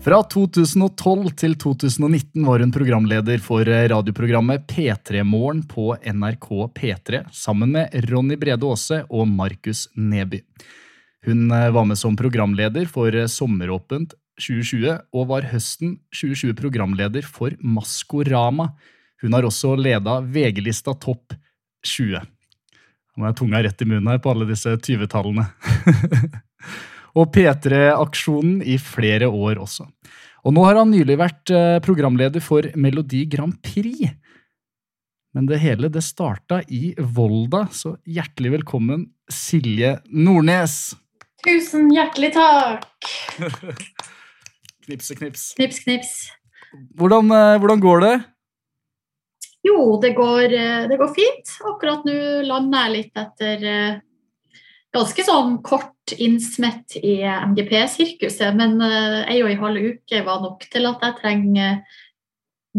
Fra 2012 til 2019 var hun programleder for radioprogrammet P3 Morgen på NRK P3, sammen med Ronny Brede Aase og Markus Neby. Hun eh, var med som programleder for Sommeråpent 2020, og var høsten 2020 programleder for Maskorama. Hun har også leda VG-lista Topp 20. Nå er tunga rett i munnen her på alle disse 20-tallene. og P3-aksjonen i flere år også. Og nå har han nylig vært eh, programleder for Melodi Grand Prix. Men det hele det starta i Volda, så hjertelig velkommen, Silje Nordnes. Tusen hjertelig takk. Knipse, knips. Knips, knips. Hvordan, eh, hvordan går det? Jo, det går, eh, det går fint. Akkurat nå lander jeg litt etter ganske sånn kort innsmett i MGP-sirkuset. Men eh, ei og ei halv uke var nok til at jeg trenger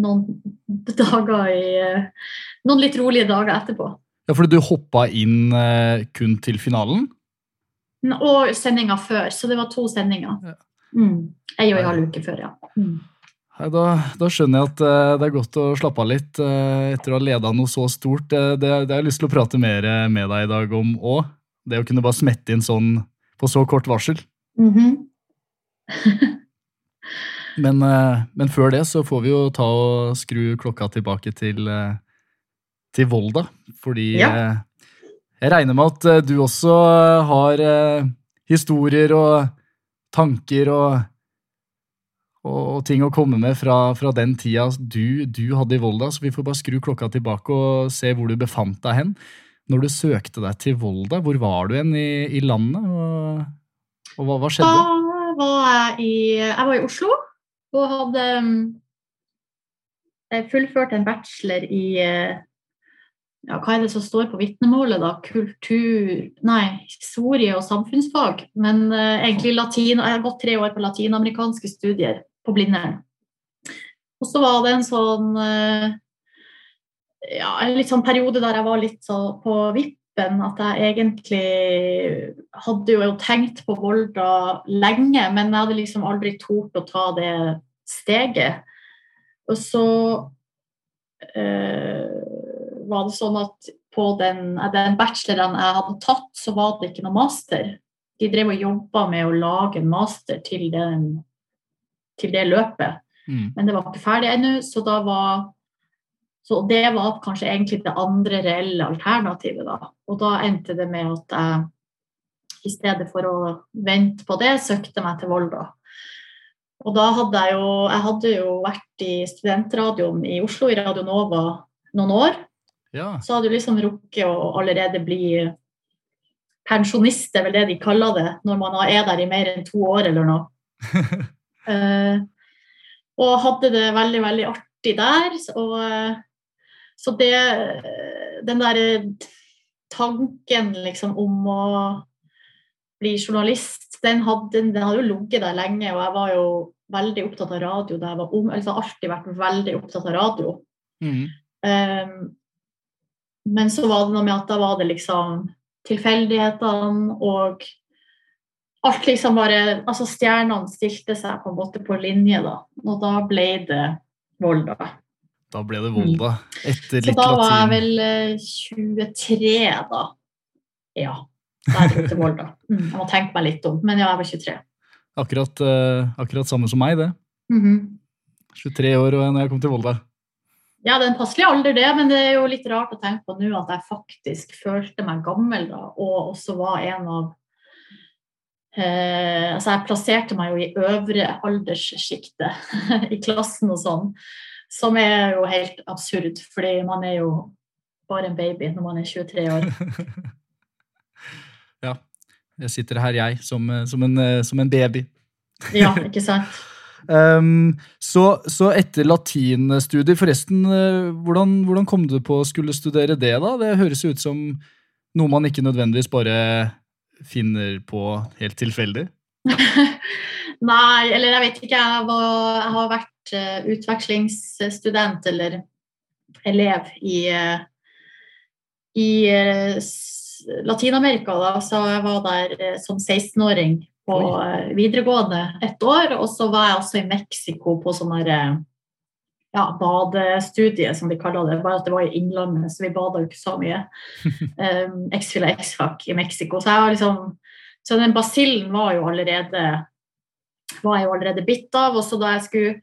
noen dager i eh, Noen litt rolige dager etterpå. Ja, fordi du hoppa inn eh, kun til finalen? Og sendinga før, så det var to sendinger. Ja. Mm. Ei og ei halv uke før, ja. Mm. Da, da skjønner jeg at eh, det er godt å slappe av litt eh, etter å ha leda noe så stort. Det, det, det har jeg lyst til å prate mer eh, med deg i dag om òg. Det å kunne bare smette inn sånn på så kort varsel. Mhm. Men, eh, men før det så får vi jo ta og skru klokka tilbake til, eh, til Volda. Fordi Ja. eh, jeg regner med at du også har historier og tanker og, og ting å komme med fra, fra den tida du, du hadde i Volda. Så vi får bare skru klokka tilbake og se hvor du befant deg hen. Når du søkte deg til Volda, hvor var du igjen i, i landet? Og, og hva, hva skjedde? Da var jeg i, jeg var i Oslo og hadde jeg fullført en bachelor i eh, ja, Hva er det som står på vitnemålet, da? Kultur Nei, historie og samfunnsfag. Men uh, egentlig latin Jeg har gått tre år på latinamerikanske studier på Blindern. Og så var det en sånn eh, ja, en litt sånn periode der jeg var litt så på vippen at jeg egentlig hadde jo tenkt på Volda lenge, men jeg hadde liksom aldri tort å ta det steget. Og så eh, var det sånn at på den, den bacheloren jeg hadde tatt, så var det ikke noe master. De drev og jobba med å lage en master til, den, til det løpet. Mm. Men det var ikke ferdig ennå, så da var så det var kanskje egentlig det andre reelle alternativet. da. Og da endte det med at jeg i stedet for å vente på det, søkte meg til Volda. Og da hadde jeg jo Jeg hadde jo vært i studentradioen i Oslo, i Radio Nova, noen år. Ja. Så hadde du liksom rukket å allerede bli pensjonist, det er vel det de kaller det, når man er der i mer enn to år eller noe. uh, og hadde det veldig, veldig artig der. Og, så det Den derre tanken liksom om å bli journalist, den hadde, den hadde jo ligget der lenge, og jeg var jo veldig opptatt av radio da jeg var ung. Altså alltid vært veldig opptatt av radio. Mm. Um, men så var det noe med at da var det liksom tilfeldighetene og alt liksom bare Altså stjernene stilte seg på en måte på linje, da. Og da ble det Volda. Da ble det Volda. Etter litt latin. Så da var jeg vel eh, 23, da. Ja. Da jeg dro til Volda. Mm, jeg må tenke meg litt om, men ja, jeg var 23. Akkurat, eh, akkurat samme som meg, det. Mhm. 23 år og når jeg kom til Volda. Ja, det er en passelig alder, det, men det er jo litt rart å tenke på nå at jeg faktisk følte meg gammel da, og også var en av eh, Altså, jeg plasserte meg jo i øvre alderssjiktet i klassen og sånn, som er jo helt absurd, fordi man er jo bare en baby når man er 23 år. ja. Jeg sitter her, jeg, som, eh, som, en, eh, som en baby. Ja, ikke sant? Um, så, så etter latinstudier Forresten, eh, hvordan, hvordan kom du på å skulle studere det, da? Det høres ut som noe man ikke nødvendigvis bare finner på helt tilfeldig. Nei, eller jeg vet ikke. Jeg, var, jeg har vært uh, utvekslingsstudent eller elev i, uh, i uh, Latin-Amerika. da, Så jeg var der som 16-åring på Oi. videregående et år. Og så var jeg også i Mexico på sånn ja, badestudie, som de kaller det. Bare at det var i Innlandet, så vi bada jo ikke så mye. Um, X-fila X-Fac i Mexico. Så, jeg var liksom, så den basillen var jo allerede var jeg jo allerede bitt av. Og så da jeg skulle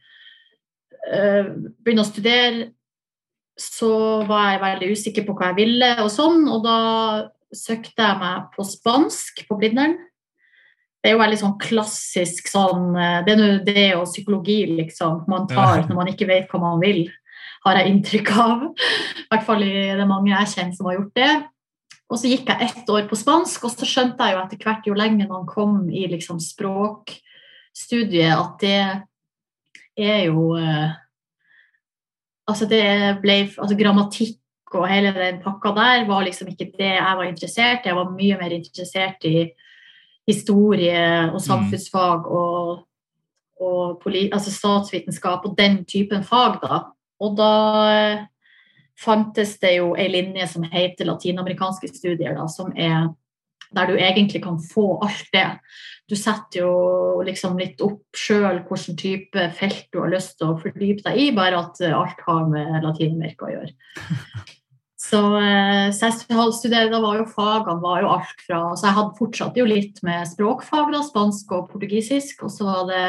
begynne å studere, så var jeg veldig usikker på hva jeg ville og sånn. Og da søkte jeg meg på spansk på Blindern det er jo veldig sånn klassisk sånn eh, Det er nå det og psykologi, liksom, man tar når man ikke vet hva man vil, har jeg inntrykk av. I hvert fall i det er mange jeg kjenner som har gjort det. Og så gikk jeg ett år på spansk, og så skjønte jeg jo etter hvert, jo lenger man kom i liksom språkstudiet, at det er jo eh, Altså det ble Altså grammatikk og hele den pakka der var liksom ikke det jeg var interessert i. Jeg var mye mer interessert i historie og mm. samfunnsfag og, og altså statsvitenskap og den typen fag, da. Og da eh, fantes det jo ei linje som heter latinamerikanske studier, da, som er der du egentlig kan få alt det. Du setter jo liksom litt opp sjøl hvilken type felt du har lyst til å fordype deg i, bare at alt har med Latin-Amerika å gjøre. Så, eh, så jeg studerte, da var jo fagene var jo alt fra Så jeg hadde fortsatt jo litt med språkfag, da, spansk og portugisisk. Og så var det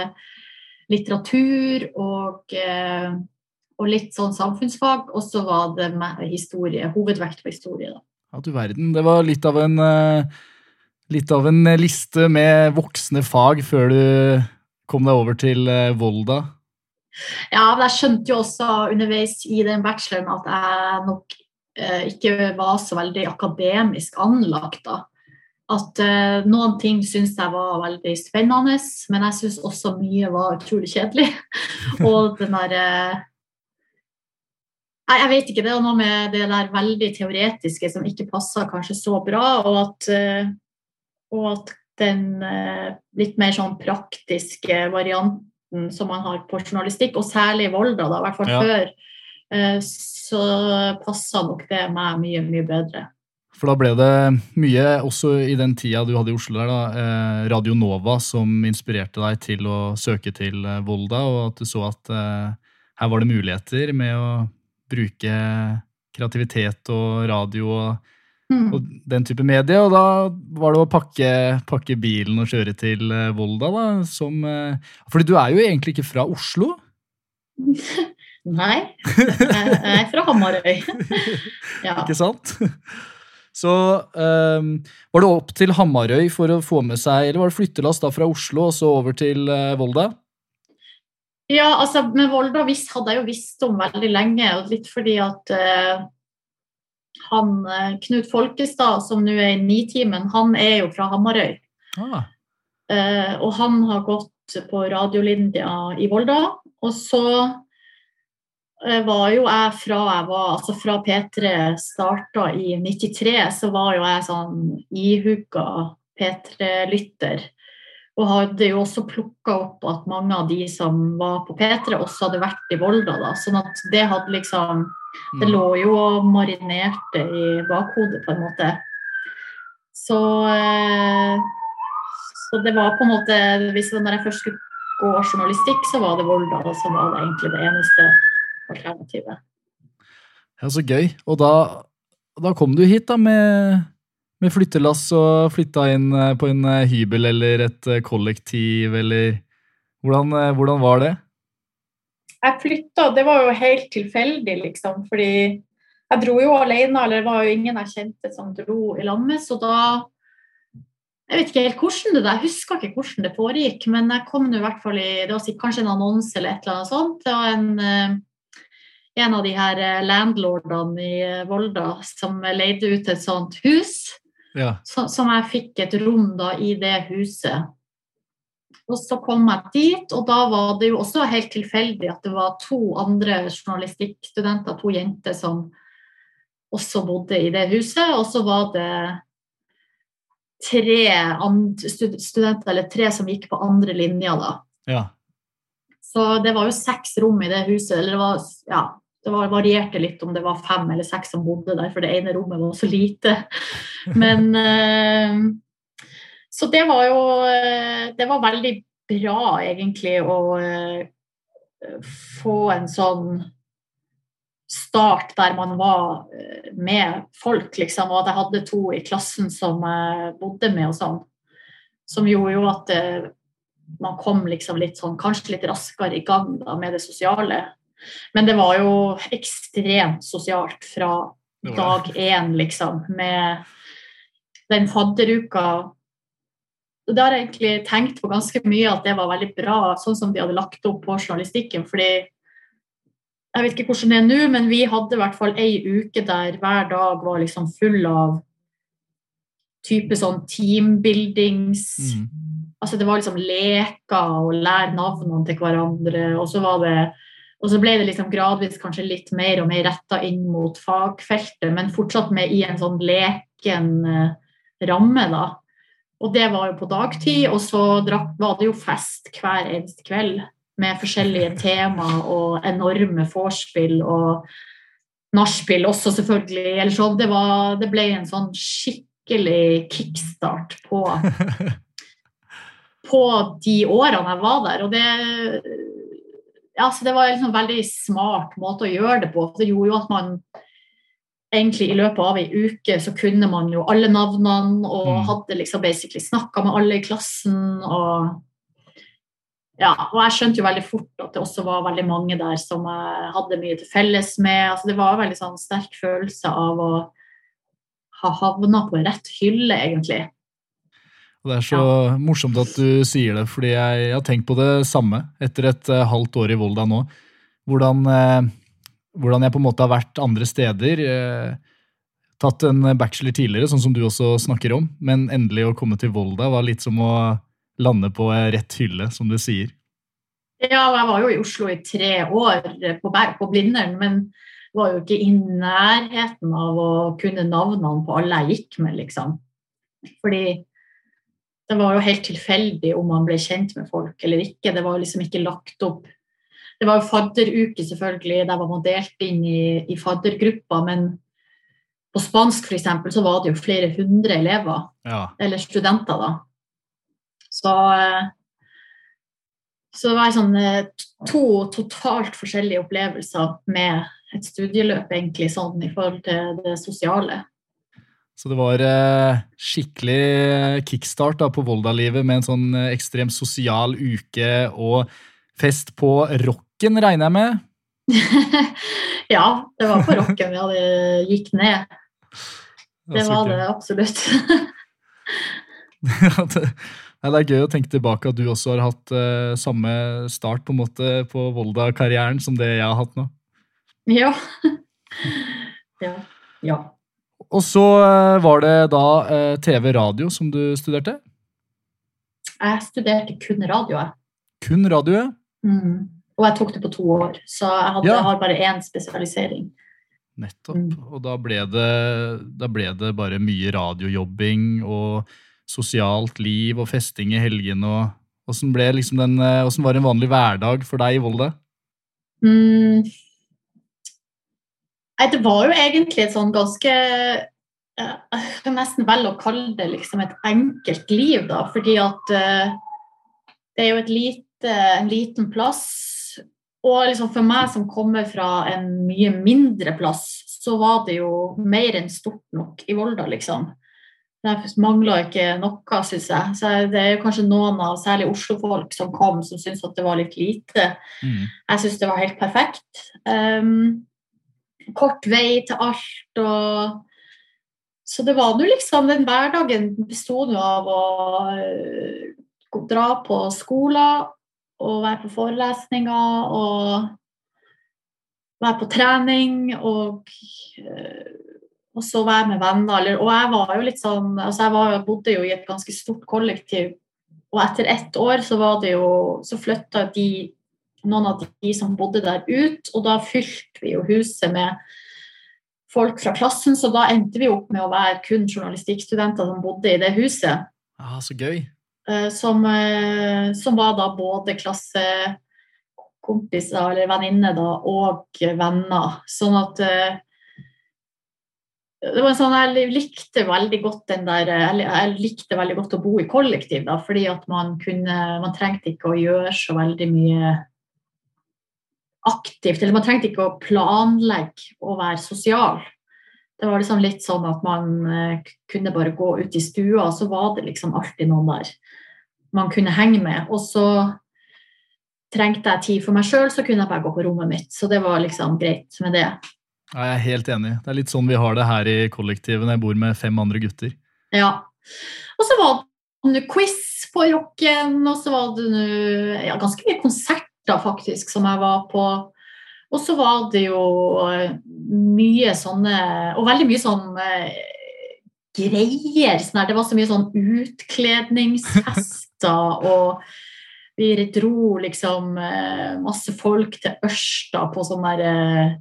litteratur og, eh, og litt sånn samfunnsfag. Og så var det historie, hovedvekt på historie, da. Ja, du verden. Det var litt av en eh, litt av en liste med voksne fag før du kom deg over til Volda. Ja, men jeg skjønte jo også underveis i den bacheloren at jeg nok Eh, ikke var så veldig akademisk anlagt. da. At eh, noen ting syns jeg var veldig spennende, men jeg syns også mye var utrolig kjedelig. og den der uh, Jeg vet ikke, det er noe med det der veldig teoretiske som ikke passer kanskje så bra, og at, uh, og at den litt mer sånn praktiske varianten som man har på journalistikk, og særlig i Volda, da, i hvert fall ja. før Eh, så passa nok det meg mye, mye bedre. For da ble det mye, også i den tida du hadde i Oslo, der da, eh, Radio Nova som inspirerte deg til å søke til eh, Volda, og at du så at her var det muligheter med å bruke kreativitet og radio og, mm. og den type medie. Og da var det å pakke, pakke bilen og kjøre til Volda, da, som Fordi du er jo egentlig ikke fra Oslo? Nei, jeg er fra Hamarøy. ja. Ikke sant? Så um, var det opp til Hamarøy for å få med seg Eller var det flyttelass da fra Oslo og så over til uh, Volda? Ja, altså med Volda visst, hadde jeg jo visst om veldig lenge. og Litt fordi at uh, han uh, Knut Folkestad, som nå er i Nitimen, han er jo fra Hamarøy. Ah. og han har gått på radiolinja i Volda. Og så Eh, var jo jeg fra jeg var Altså fra P3 starta i 93, så var jo jeg sånn ihugga P3-lytter. Og hadde jo også plukka opp at mange av de som var på P3, også hadde vært i Volda. da, sånn at det hadde liksom Det mm. lå jo og marinerte i bakhodet, på en måte. Så eh, Så det var på en måte hvis Når jeg først skulle gå journalistikk, så var det Volda som var det egentlig det eneste alternativet. Ja, Så gøy. Og da, da kom du hit da med, med flyttelass og flytta inn eh, på en eh, hybel eller et eh, kollektiv, eller hvordan, hvordan var det? Jeg flytta, det var jo helt tilfeldig, liksom. Fordi jeg dro jo alene, eller det var jo ingen jeg kjente som dro i lag med, så da jeg vet ikke helt hvordan det Jeg husker ikke hvordan det foregikk, men jeg kom nå i hvert fall i Det var kanskje en annonse eller et eller annet sånt. Det var en en av de her landlordene i Volda som leide ut et sånt hus. Ja. Så, som jeg fikk et rom da i det huset. Og så kom jeg dit, og da var det jo også helt tilfeldig at det var to andre journalistikkstudenter, to jenter, som også bodde i det huset. Og så var det tre studenter, eller tre som gikk på andre linjer, da. Ja. Så det var jo seks rom i det huset. Eller det var, ja, det var, varierte litt om det var fem eller seks som bodde der, for det ene rommet var så lite. Men eh, Så det var jo eh, Det var veldig bra, egentlig, å eh, få en sånn start der man var med folk, liksom, og at jeg hadde to i klassen som jeg bodde med og sånn. Som gjorde jo at man kom liksom litt sånn, kanskje litt raskere i gang da, med det sosiale. Men det var jo ekstremt sosialt fra dag én, liksom, med den fadderuka. Og Det har jeg egentlig tenkt på ganske mye, at det var veldig bra, sånn som de hadde lagt opp på journalistikken. fordi jeg vet ikke hvordan det er nå, men vi hadde i hvert fall ei uke der hver dag var liksom full av type sånn teambuildings Mm. Altså det var liksom leker og lære navnene til hverandre, og så var det og så ble det liksom gradvis kanskje litt mer og mer retta inn mot fagfeltet, men fortsatt med i en sånn leken eh, ramme, da. Og det var jo på dagtid, og så var det jo fest hver eneste kveld med forskjellige tema og enorme vorspiel og nachspiel også, selvfølgelig. Eller så Det, var, det ble en sånn skikkelig kickstart på på de årene jeg var der. Og det, ja, så det var en liksom veldig smart måte å gjøre det på. for Det gjorde jo at man egentlig i løpet av ei uke så kunne man jo alle navnene og Mm. hadde liksom basically snakka med alle i klassen. og ja, og jeg skjønte jo veldig fort at det også var veldig mange der som jeg hadde mye til felles med. altså Det var en veldig sånn sterk følelse av å ha havna på rett hylle, egentlig. Og det er så morsomt at du sier det, fordi jeg, jeg har tenkt på det samme etter et uh, halvt år i Volda nå. Hvordan, uh, hvordan jeg på en måte har vært andre steder. Uh, tatt en bachelor tidligere, sånn som du også snakker om, men endelig å komme til Volda var litt som å lande på rett hylle, som du sier. Ja, jeg var jo i Oslo i tre år på, på Blindern, men var jo ikke i nærheten av å kunne navnene på alle jeg gikk med, liksom. Fordi det var jo helt tilfeldig om man ble kjent med folk eller ikke. Det var jo liksom ikke lagt opp. Det var jo fadderuke, selvfølgelig, der var man delt inn i, i faddergrupper, men på spansk eksempel, så var det jo flere hundre elever Ja. eller studenter, da. Så, eh, så det var sånn, eh, to totalt forskjellige opplevelser med et studieløp, egentlig, sånn i forhold til det sosiale. Så det var eh, skikkelig kickstart da, på Volda-livet med en sånn eh, ekstremt sosial uke og fest på rocken, regner jeg med. ja, det var på rocken ja, det gikk ned. Det var det absolutt. Det, er gøy å tenke tilbake at du også har hatt eh, samme start på måte på Volda-karrieren som det jeg har hatt nå. ja. ja. Ja. Og så eh, var det da eh, TV-radio som du studerte? Jeg studerte kun radio, jeg. Kun radio, ja. Mm. Og jeg tok det på to år, så jeg, hadde, Ja. jeg har bare én spesialisering. Nettopp. Mm. Og da ble, det, da ble det bare mye radiojobbing og sosialt liv og festing i helgene. og Åssen liksom eh, var en vanlig hverdag for deg i Volda? Mm. Nei, det var jo egentlig et sånn ganske eh, Jeg kan nesten velge å kalle det liksom et enkelt liv, da. Fordi at eh, det er jo et lite, en liten plass. Og liksom for meg som kommer fra en mye mindre plass, så var det jo mer enn stort nok i Volda, liksom. Det mangla ikke noe, syns jeg. Så det er jo kanskje noen av særlig Oslo-folk som kom, som syntes at det var litt lite. Mm. Jeg syns det var helt perfekt. Um, kort vei til alt og Så det var nå liksom Den hverdagen besto nå av å eh, dra på skoler og være på forelesninger og være på trening og eh, og så være med venner. Og jeg var jo litt sånn altså Jeg var, bodde jo i et ganske stort kollektiv og etter ett år så var det jo Så flytta de noen av de som bodde der ut, og da fylte vi jo huset med folk fra klassen, så da endte vi opp med å være kun journalistikkstudenter som bodde i det huset. Ah, så gøy. Eh, som, eh, som var da både klassekompiser eller venninner da, og venner. Sånn at eh, det var sånn, Jeg likte veldig godt den der, jeg likte veldig godt å bo i kollektiv, da, fordi at man kunne Man trengte ikke å gjøre så veldig mye aktivt. Eller man trengte ikke å planlegge å være sosial. Det var liksom litt sånn at man kunne bare gå ut i stua, og så var det liksom alltid noen der man kunne henge med. Og så trengte jeg tid for meg sjøl, så kunne jeg bare gå på rommet mitt. Så det var liksom greit med det. Ja, jeg er helt enig. Det er litt sånn vi har det her i kollektivet når jeg bor med fem andre gutter. Ja. Og så var det quiz på rocken, og så var det ja, ganske mye konserter faktisk som jeg var på. Og så var det jo eh, mye sånne Og veldig mye sånn eh, greier. Sånn det var så mye sånn utkledningsfester og vi dro liksom eh, masse folk til Ørsta på sånn der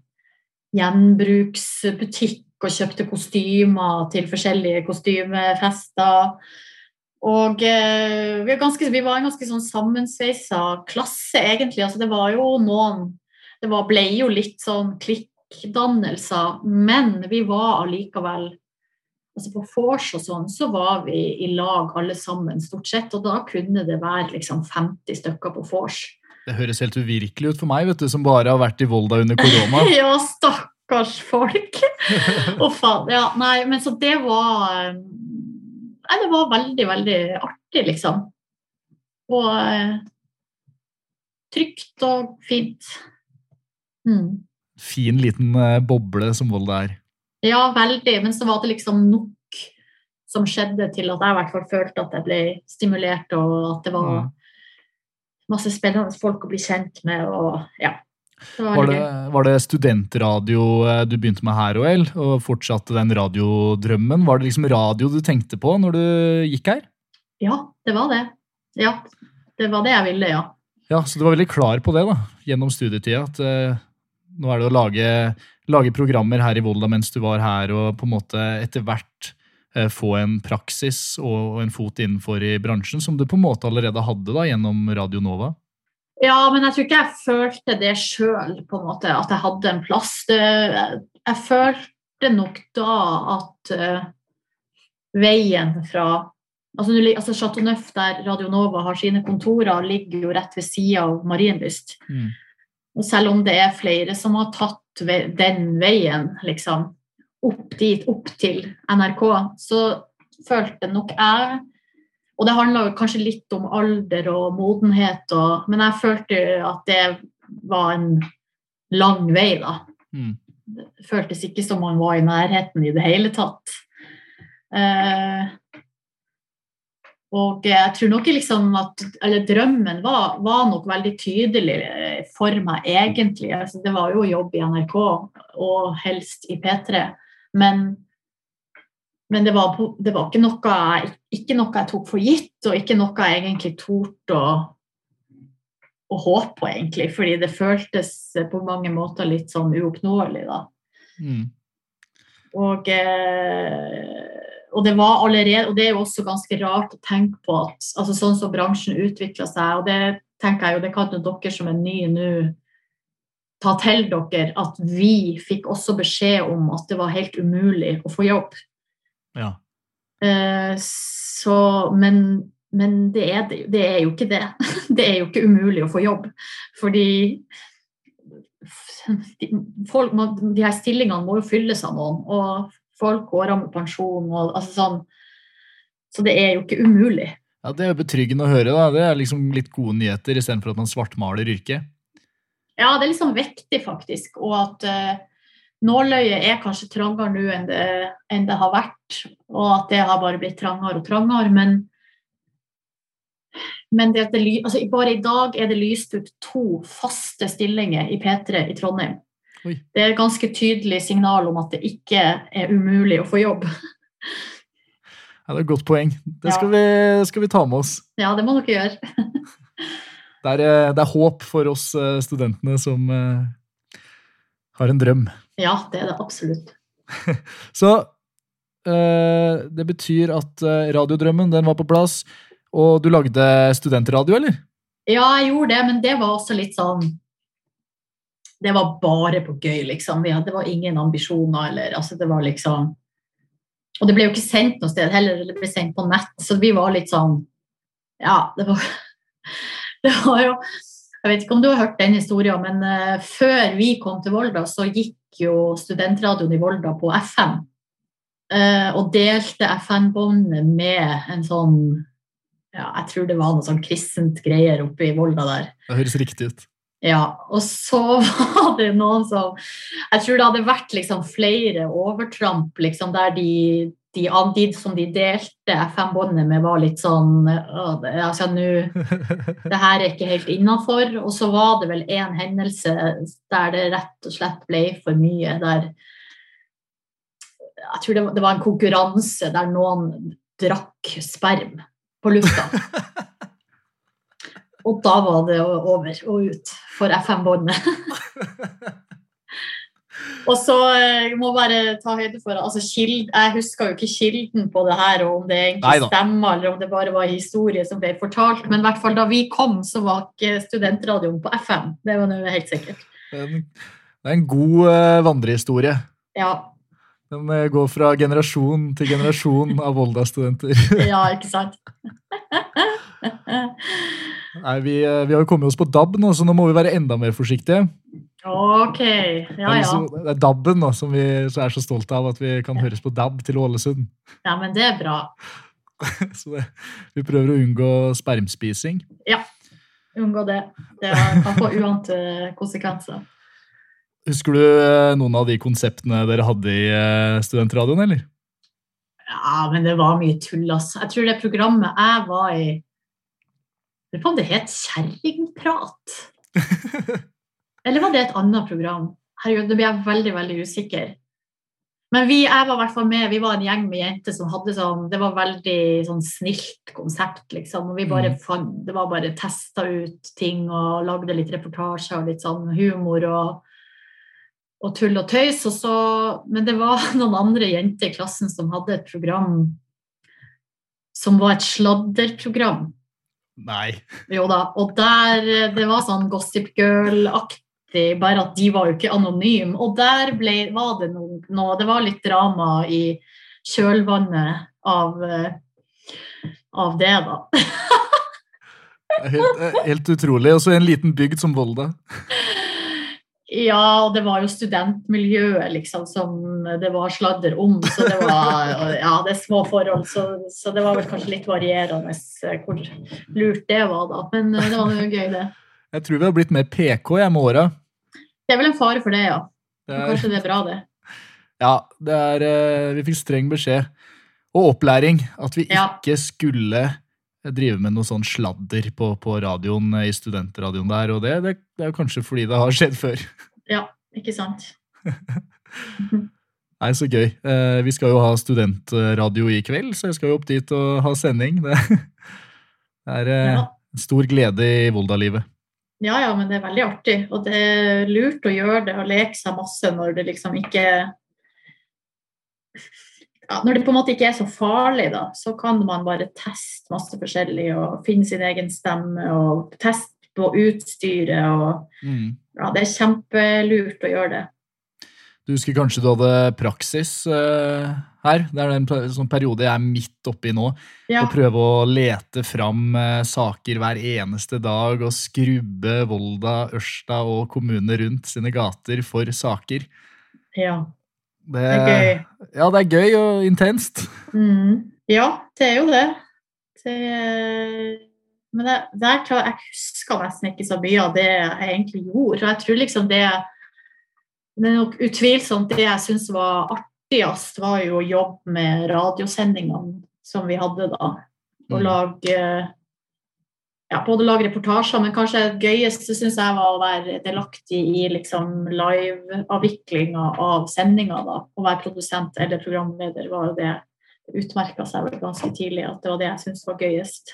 gjenbruksbutikk og kjøpte kostymer til forskjellige kostymefester. Og eh, vi, ganske, vi, var en ganske sånn sammensveisa klasse, egentlig. Altså, det var jo noen Det var, ble jo litt sånn klikkdannelser, men vi var allikevel altså på vors og sånn, så var vi i lag alle sammen, stort sett. Og da kunne det være liksom 50 stykker på vors. Det høres helt uvirkelig ut for meg, vet du, som bare har vært i Volda under korona. ja, stakkars folk. og faen, ja, nei, men så det var Nei, det var veldig, veldig artig, liksom. Og eh, trygt og fint. Mm. Fin liten eh, boble som Volda er. Ja, veldig. Men så var det liksom nok som skjedde til at jeg i hvert fall følte at jeg ble stimulert, og at det var masse spennende folk å bli kjent med. og ja. Det var, var, det, var, det, studentradio eh, du begynte med her, OL, og fortsatte den radiodrømmen? Var det liksom radio du tenkte på når du gikk her? Ja, det var det. Ja, det var det jeg ville, ja. Ja, Så du var veldig klar på det da, gjennom studietida? At uh, nå er det å lage lage programmer her i Volda mens du var her, og på en måte etter hvert uh, få en praksis og en fot innenfor i bransjen, som du på en måte allerede hadde da gjennom Radio Nova? Ja, men jeg tror ikke jeg følte det sjøl, at jeg hadde en plass. Det, jeg følte nok da at uh, veien fra altså, altså Chateau Neuf, der Radio Nova har sine kontorer, ligger jo rett ved sida av Marienlyst. Mm. Og selv om det er flere som har tatt den veien, liksom, opp dit, opp til NRK, så følte nok jeg Og det handla kanskje litt om alder og modenhet, og, men jeg følte at det var en lang vei, da. Mm. Det føltes ikke som man var i nærheten i det hele tatt. Eh, og jeg tror nok liksom at Eller drømmen var, var, nok veldig tydelig for meg, egentlig. Altså, det var jo jobb i NRK, og helst i P3. Men, men det, var, det, var, ikke noe, ikke noe jeg tok for gitt, og ikke noe jeg egentlig torde å, å håpe på, egentlig. Fordi det føltes på mange måter litt sånn uoppnåelig, da. Mm. Og eh, og det var allerede, og det er jo også ganske rart å tenke på at altså sånn som bransjen utvikla seg, og det tenker jeg jo, det kan jo dere som er nye nå ta til dere, at vi fikk også beskjed om at det var helt umulig å få jobb. Ja. Eh, så, men, men det, er, det er jo ikke det. Det er jo ikke umulig å få jobb. Fordi folk, de her stillingene må jo fylles av noen. Og folk går av med pensjon og altså sånn. Så det er jo ikke umulig. Ja, Det er jo betryggende å høre. da. Det er liksom litt gode nyheter istedenfor at man svartmaler yrket. Ja, det er liksom vektig, faktisk. Og at uh, nåløyet er kanskje trangere nå enn det, enn det, har vært. Og at det har bare blitt trangere og trangere. Men, men det, det, altså, bare i dag er det lyst ut to faste stillinger i P3 i Trondheim. Oi. Det er et ganske tydelig signal om at det ikke er umulig å få jobb. Ja, det er et godt poeng. Det skal, vi, skal vi ta med oss. Ja, det må dere gjøre. Det er, eh, det er håp for oss eh, studentene som eh, har en drøm. Ja, det er det absolutt. Så øh, det betyr at eh, radiodrømmen den var på plass, og du lagde studentradio, eller? Ja, jeg gjorde det, men det var også litt sånn Det var bare på gøy, liksom. Hadde, det var ingen ambisjoner, eller altså, det var liksom Og det ble jo ikke sendt noe sted heller, det ble sendt på nett, så vi var litt sånn Ja, det var Det var jo Jeg vet ikke om du har hørt den historien, men eh, før vi kom til Volda, så gikk jo studentradioen i Volda på FM. eh, og delte FN-båndet med en sånn ja, Jeg tror det var noe sånn kristent greier oppe i Volda der. Det høres riktig ut. Ja, og så var det noen som Jeg tror det hadde vært liksom flere overtramp liksom, der de, de, de som de delte FM-båndet med, var litt sånn altså, nå, det her er ikke helt innafor. Og så var det vel en hendelse der det rett og slett ble for mye. Der Jeg tror det var, det var en konkurranse der noen drakk sperm på lufta. Og da var det over og ut for FM-båndet. og så jeg må bare ta høyde for altså, kild, Jeg husker jo ikke kilden på det her, og om det egentlig stemmer, eller om det bare var historie som ble fortalt. Men i hvert fall da vi kom, så var ikke studentradioen på FM. Det var nå helt sikkert. Det er en, god eh, vandrehistorie. Ja, Den eh, går fra generasjon til generasjon av Volda-studenter. ja ikke sant? Nei, vi, eh, vi har jo kommet oss på DAB nå, så nå må vi være enda mer forsiktige. Ok. Ja, ja. liksom- det er DAB-en nå, som vi så er så stolte av at vi kan høres på DAB til Ålesund. ja men det er bra. Så det, vi prøver å unngå spermspising. Ja, Unngå det. Det kan få uante konsekvenser. Husker du eh, noen av de konseptene dere hadde i eh, studentradioen, eller? Ja, men det var mye tull, altså. Jeg tror det programmet jeg var i lurer på om det het Kjerringprat? Eller var det et annet program? Herregud, nå blir jeg veldig, veldig usikker. Men vi, jeg var hvert fall med, vi var en gjeng med jenter som hadde sånn Det var veldig sånn snilt konsept, liksom. Og vi bare Mm. fant Det var bare testa ut ting og lagde litt reportasjer og litt sånn humor og, og tull og tøys. Og så, men det var noen andre jenter i klassen som hadde et program som var et sladderprogram. Nei. Jo da. Og der Det var sånn Gossip Girl-aktig, bare at de var jo ikke anonyme. Og der ble, var det noe, noe Det var litt drama i kjølvannet av, eh, av det, da. Helt, helt utrolig. Og så en liten bygd som Volda. Ja, og det var jo studentmiljøet liksom som det var sladder om. Så det var ja, det er små forhold, så, så det var vel kanskje litt varierende eh, hvor lurt det var, da. Men eh, det var jo gøy, det. Jeg tror vi har blitt mer PK jeg med åra. Det er vel en fare for det, ja. Det er- Kanskje det er bra, det. Ja, det er, eh, vi fikk streng beskjed. Og opplæring. At vi Ja. ikke skulle drive med noe sånn sladder på, på radioen eh, i studentradioen der. Og det, det, det er jo kanskje fordi det har skjedd før. Ja, ikke sant. Nei, så gøy. Eh, vi skal jo ha studentradio i kveld, så jeg skal jo opp dit og ha sending. Det, det er eh, Ja. stor glede i Volda-livet. Ja, ja, men det er veldig artig. Og det er lurt å gjøre det og leke seg masse når det liksom ikke ja, Når det på en måte ikke er så farlig, da, så kan man bare teste masse forskjellig og finne sin egen stemme og teste på utstyret og Mm. Ja, det er kjempelurt å gjøre det. Du husker kanskje du hadde praksis eh, her? Det er en sånn periode jeg er midt oppi nå. Ja, Å prøve å lete fram eh, saker hver eneste dag og skrubbe Volda, Ørsta og kommunene rundt sine gater for saker. ja. Det, Det er gøy. Ja, det er gøy og intenst. Mm. Ja, det er jo det. det men det, det er jeg, jeg husker nesten ikke så mye av det jeg egentlig gjorde. Og jeg tror liksom det Det er nok utvilsomt det jeg syns var artigst, var jo å jobbe med radiosendingene som vi hadde da. Og Mm. lage ja, både lage reportasjer, men kanskje det gøyeste syns jeg var å være delaktig i liksom liveavviklinga av sendinga. da, Å være produsent eller programleder var jo det utmerka seg vel ganske tidlig, at det var det jeg syntes var gøyest.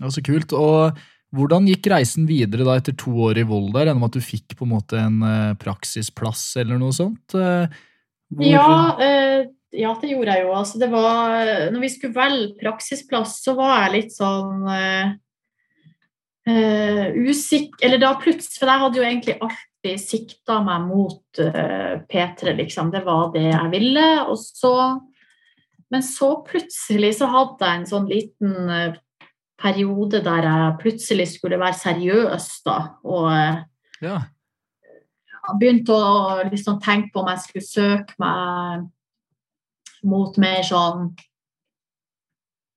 Ja, Så kult. Og hvordan gikk reisen videre da etter to år i Volda? Gjennom at du fikk på en måte en eh, praksisplass eller noe sånt? Ja, eh, ja, det gjorde jeg jo. Altså, det var, når vi skulle velge praksisplass, så var jeg litt sånn eh, eh, usikker Eller da plutselig For jeg hadde jo egentlig alltid sikta meg mot eh, P3, liksom. Det var det jeg ville. Og så Men så plutselig så hadde jeg en sånn liten eh, periode der jeg plutselig skulle være seriøs, da. Og Ja. Begynte å liksom tenke på om jeg skulle søke meg mot mer sånn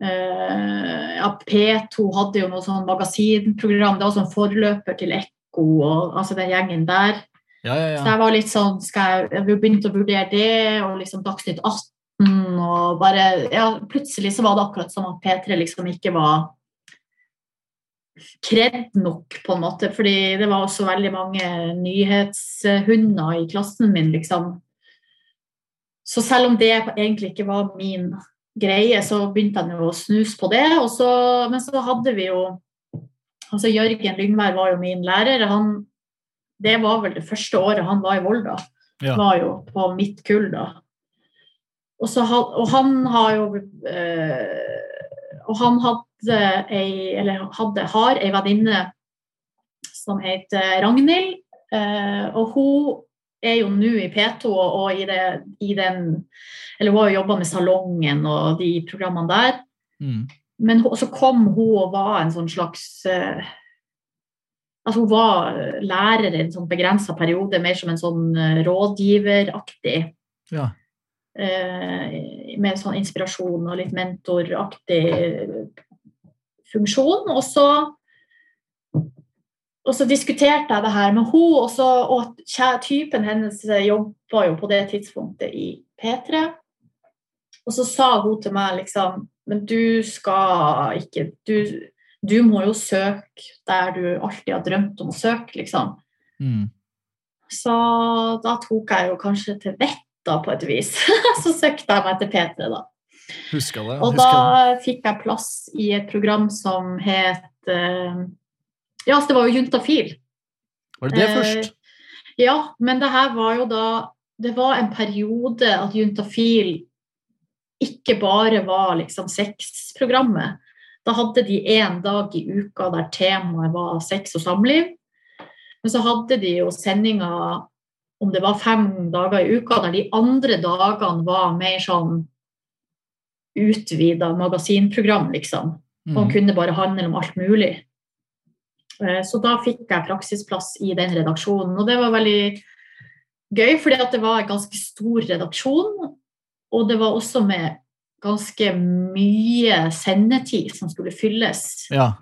eh, Ja, P2 hadde jo noe sånn magasinprogram, det var sånn forløper til Ekko og altså den gjengen der. Ja, ja, Så jeg var litt sånn jeg, jeg begynte å vurdere det, og liksom Dagsnytt 18 og bare Ja, plutselig så var det akkurat som at P3 liksom ikke var kredd nok, på en måte. Fordi det var også veldig mange nyhetshunder i klassen min, liksom. Så selv om det egentlig ikke var min greie, så begynte jeg å snuse på det. Så, men så hadde vi jo Altså Jørgen Lyngvær var jo min lærer. Han, det var vel det første året han var i Volda. Ja. Var jo på mitt kull da. Og, så, og han har jo øh, Og han hadde ei, eller hadde, har ei venninne som heter Ragnhild. Eh, og hun er jo nå i P2 og, i, det, i den Eller hun har jo jobba med Salongen og de programmene der. Mm. Men hun- så kom hun og var en sånn slags eh, Altså hun var lærer i en sånn begrensa periode, mer som en sånn eh, rådgiveraktig. Ja. Med sånn inspirasjon og litt mentoraktig funksjon. Og så og så diskuterte jeg det her med henne, og, så, og typen hennes jobba jo på det tidspunktet i P3. Og så sa hun til meg liksom Men du skal ikke Du, du må jo søke der du alltid har drømt om å søke, liksom. Mm. Så da tok jeg jo kanskje til vett, på et vis. så søkte jeg meg til P3, da. Huska det. Og da det. fikk jeg plass i et program som het eh, Ja, så det var jo Juntafil. Var det det Eh, først? Ja, men det her var jo da Det var en periode at Juntafil ikke bare var liksom sexprogrammet. Da hadde de én dag i uka der temaet var sex og samliv. Men så hadde de jo sendinger om det var fem dager i uka, der de andre dagene var mer sånn utvida magasinprogram, liksom og Mm. kunne bare handle om alt mulig. Eh, Så da fikk jeg praksisplass i den redaksjonen, og det var veldig gøy, fordi at det var en ganske stor redaksjon, og det var også med ganske mye sendetid som skulle fylles. Ja.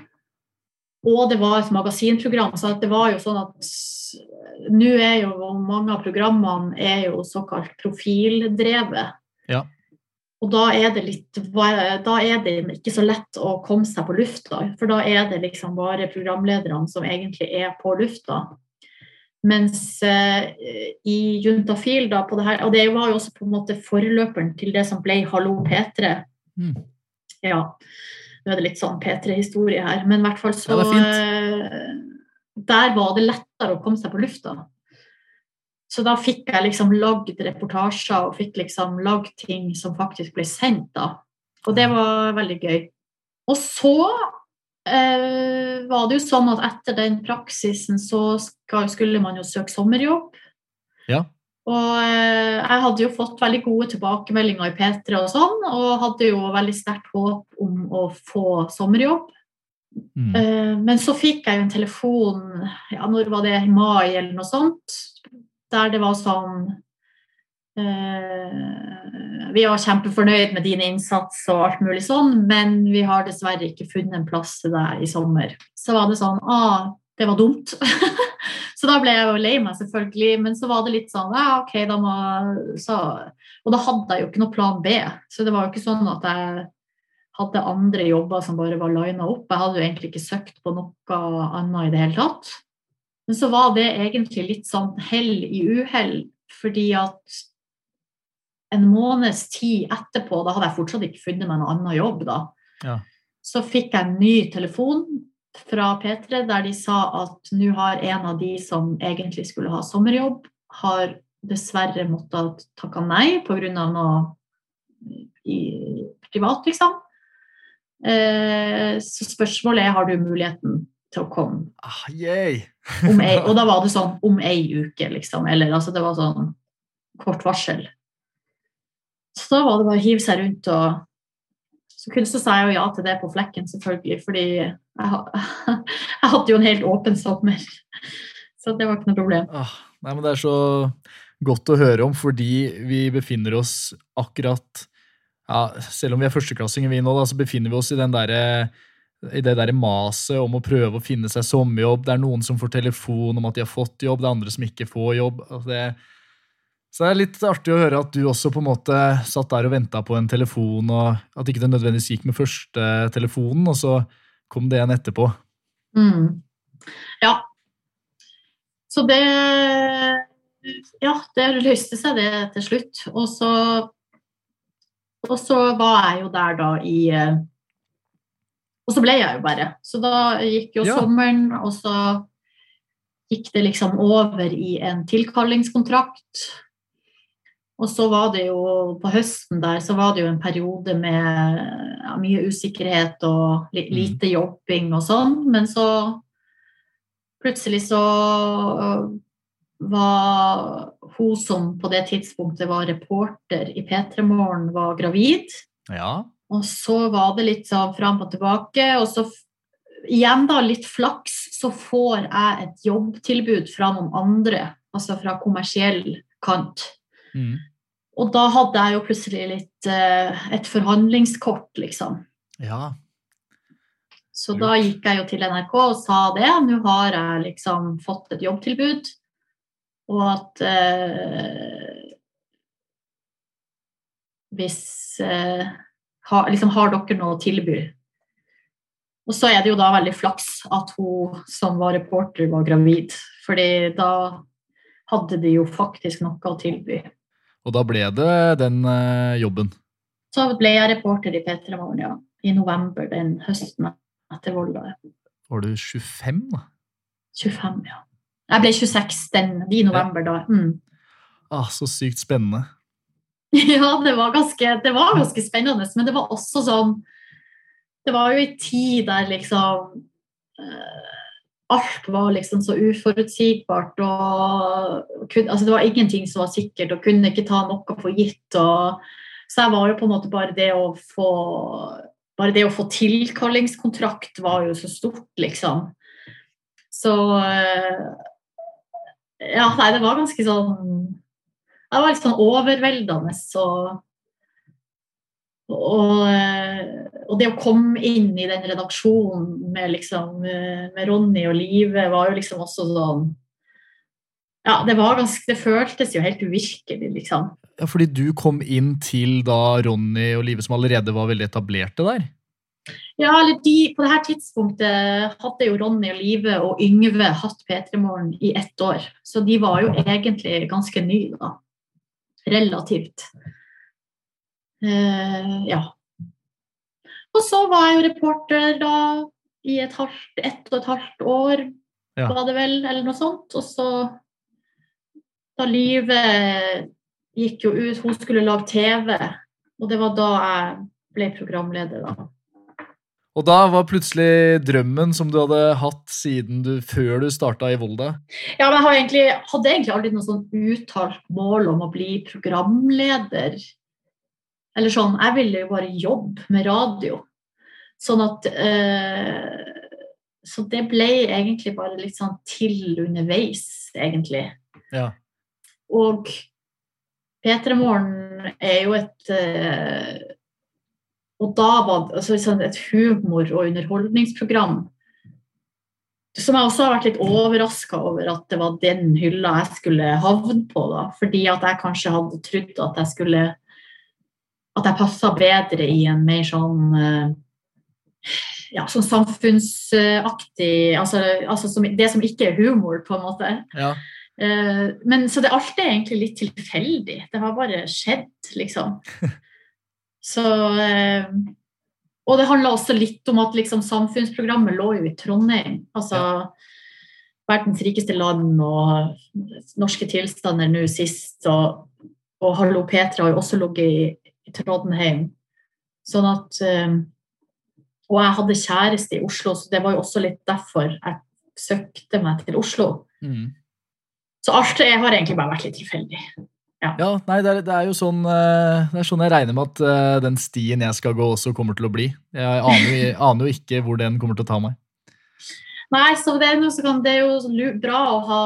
Og det var et magasinprogram, så det var jo sånn at nå er jo mange av programmene er jo såkalt profildrevet. Ja. Og da er det litt Da er det ikke så lett å komme seg på lufta, for da er det liksom bare programlederne som egentlig er på lufta. Mens eh, i Juntafil, da, på det her Og det var jo også på en måte forløperen til det som ble Hallo P3. Mm. Ja. Nå er det litt sånn P3-historie her, men i hvert fall så Ja, eh, Der var det lettere å komme seg på lufta. Så da fikk jeg liksom lagd reportasjer og fikk liksom lagd ting som faktisk ble sendt, da. Og det var veldig gøy. Og så eh, var det jo sånn at etter den praksisen så skal, skulle man jo søke sommerjobb. Ja. Og eh, jeg hadde jo fått veldig gode tilbakemeldinger i P3 og sånn, og hadde jo veldig sterkt håp om å få sommerjobb. Mm. Eh, Men så fikk jeg jo en telefon, ja, når var det, i mai eller noe sånt, der det var sånn eh, Vi var kjempefornøyd med din innsats og alt mulig sånn, men vi har dessverre ikke funnet en plass til deg i sommer. Så var det sånn ah, det var dumt. så da ble jeg jo lei meg, selvfølgelig. Men så var det litt sånn ja, OK, da må så, Og da hadde jeg jo ikke noe plan B. Så det var jo ikke sånn at jeg hadde andre jobber som bare var lina opp. Jeg hadde jo egentlig ikke søkt på noe annet i det hele tatt. Men så var det egentlig litt sånn hell i uhell, fordi at en måneds tid etterpå, da hadde jeg fortsatt ikke funnet meg noen annen jobb, da, Ja. så fikk jeg en ny telefon fra P3 der de sa at nå har en av de som egentlig skulle ha sommerjobb, har dessverre måttet takke nei pga. noe i, privat, liksom. Eh, så spørsmålet er har du muligheten til å komme Ah, yay. Om ei, og da var det sånn om ei uke, liksom. Eller altså, det var sånn kort varsel. Så da var det bare å hive seg rundt og Så, kunne, så sa jeg jo ja til det på flekken, selvfølgelig, fordi jeg, jeg hadde jo en helt åpen sommer. Så det var ikke noe problem. Ah, nei, men det er så godt å høre om, fordi vi befinner oss akkurat ja, Selv om vi er førsteklassinger, vi nå, da, så befinner vi oss i den derre i det der maset om å prøve å finne seg sommerjobb. Det er noen som får telefon om at de har fått jobb, det er andre som ikke får jobb. Altså det, så det er litt artig å høre at du også på en måte satt der og venta på en telefon, og at ikke det nødvendigvis gikk med første telefonen, og så kom det en etterpå. Mm. Ja. Så det Ja, det løste seg det til slutt. Og så, og så var jeg jo der da i eh, Og så ble jeg jo bare. Så da gikk jo Ja. sommeren, og så gikk det liksom over i en tilkallingskontrakt. Og så var det jo på høsten der så var det jo en periode med ja, mye usikkerhet og li lite jobbing og sånn, men så plutselig så øh, var hun som på det tidspunktet var reporter i P3 Morgen, var gravid. Ja. Og så var det litt sånn fram og tilbake, og så igjen da litt flaks, så får jeg et jobbtilbud fra noen andre, altså fra kommersiell kant. Mm. Og da hadde jeg jo plutselig litt eh, et forhandlingskort, liksom. ja. Så da gikk jeg jo til NRK og sa det. Nå har jeg liksom fått et jobbtilbud, og at eh, Hvis eh, ha, liksom, Har dere noe å tilby? Og så er det jo da veldig flaks at hun som var reporter, var gravid. Fordi da hadde de jo faktisk noe å tilby. Og da ble det den eh, jobben. Så ble jeg reporter i P3 Morgen, ja. I november den høsten etter Volda. Var du 25, da? 25, ja. Jeg ble 26 den, i november da. Mm. Ah, så sykt spennende. Ja, det var, ganske, det var ganske spennende, men det var også sånn Det var jo en tid der liksom eh, Alt var liksom så uforutsigbart, og kun, altså det var ingenting som var sikkert, og kunne ikke ta noe for gitt. Og, så jeg var jo på en måte bare det å få Bare det å få tilkallingskontrakt var jo så stort, liksom. Så eh, Ja, nei, det var ganske sånn det var litt sånn overveldende. Og, og, eh, og det å komme inn i den redaksjonen med, liksom, eh, med Ronny og Live var jo liksom også sånn Ja, det var ganske Det føltes jo helt uvirkelig, liksom. Ja, Fordi du kom inn til da Ronny og Live, som allerede var veldig etablerte der? Ja, eller de, På det her tidspunktet hadde jo Ronny og Live og Yngve hatt P3 Morgen i ett år. Så de var jo egentlig ganske nye, da. Relativt. Eh, ja. Og så var jeg jo reporter da i et, halvt, ett og et halvt år, Ja. var det vel, eller noe sånt. Og så da livet gikk jo ut, hun skulle lage TV, og det var da jeg ble programleder, da. Og da var plutselig drømmen som du hadde hatt siden du, før du starta i Volda. Ja, men jeg har egentlig, hadde egentlig aldri noe sånn uttalt mål om å bli programleder. Eller sånn, jeg ville jo bare jobbe med radio. Sånn at eh, Så det ble egentlig bare litt sånn til underveis, egentlig. Ja. Og P3 Morgen er jo et eh, Og da var det altså, sånn et humor- og underholdningsprogram som jeg også har vært litt overraska over at det var den hylla jeg skulle havne på. da, Fordi at jeg kanskje hadde trodd at jeg skulle At jeg passa bedre i en mer sånn eh, ja, sånn samfunnsaktig altså, altså som, Det som ikke er humor, på en måte. Ja. Eh, men så det alt er egentlig litt tilfeldig. Det har bare skjedd, liksom. Så eh, Og det handla også litt om at liksom, samfunnsprogrammet lå jo i Trondheim. Altså verdens rikeste land og norske tilstander nå sist. Og, og Hallo Petra har jo også ligget i, i Trondheim. Sånn at eh, Og jeg hadde kjæreste i Oslo, så det var jo også litt derfor jeg søkte meg til Oslo. Mm. Så alt det har egentlig bare vært litt tilfeldig. Ja, nei, det er, det er jo sånn eh, Det er sånn jeg regner med at eh, den stien jeg skal gå, også kommer til å bli. Jeg aner jo, aner jo ikke hvor den kommer til å ta meg. Nei, så det er, noe det er jo bra å ha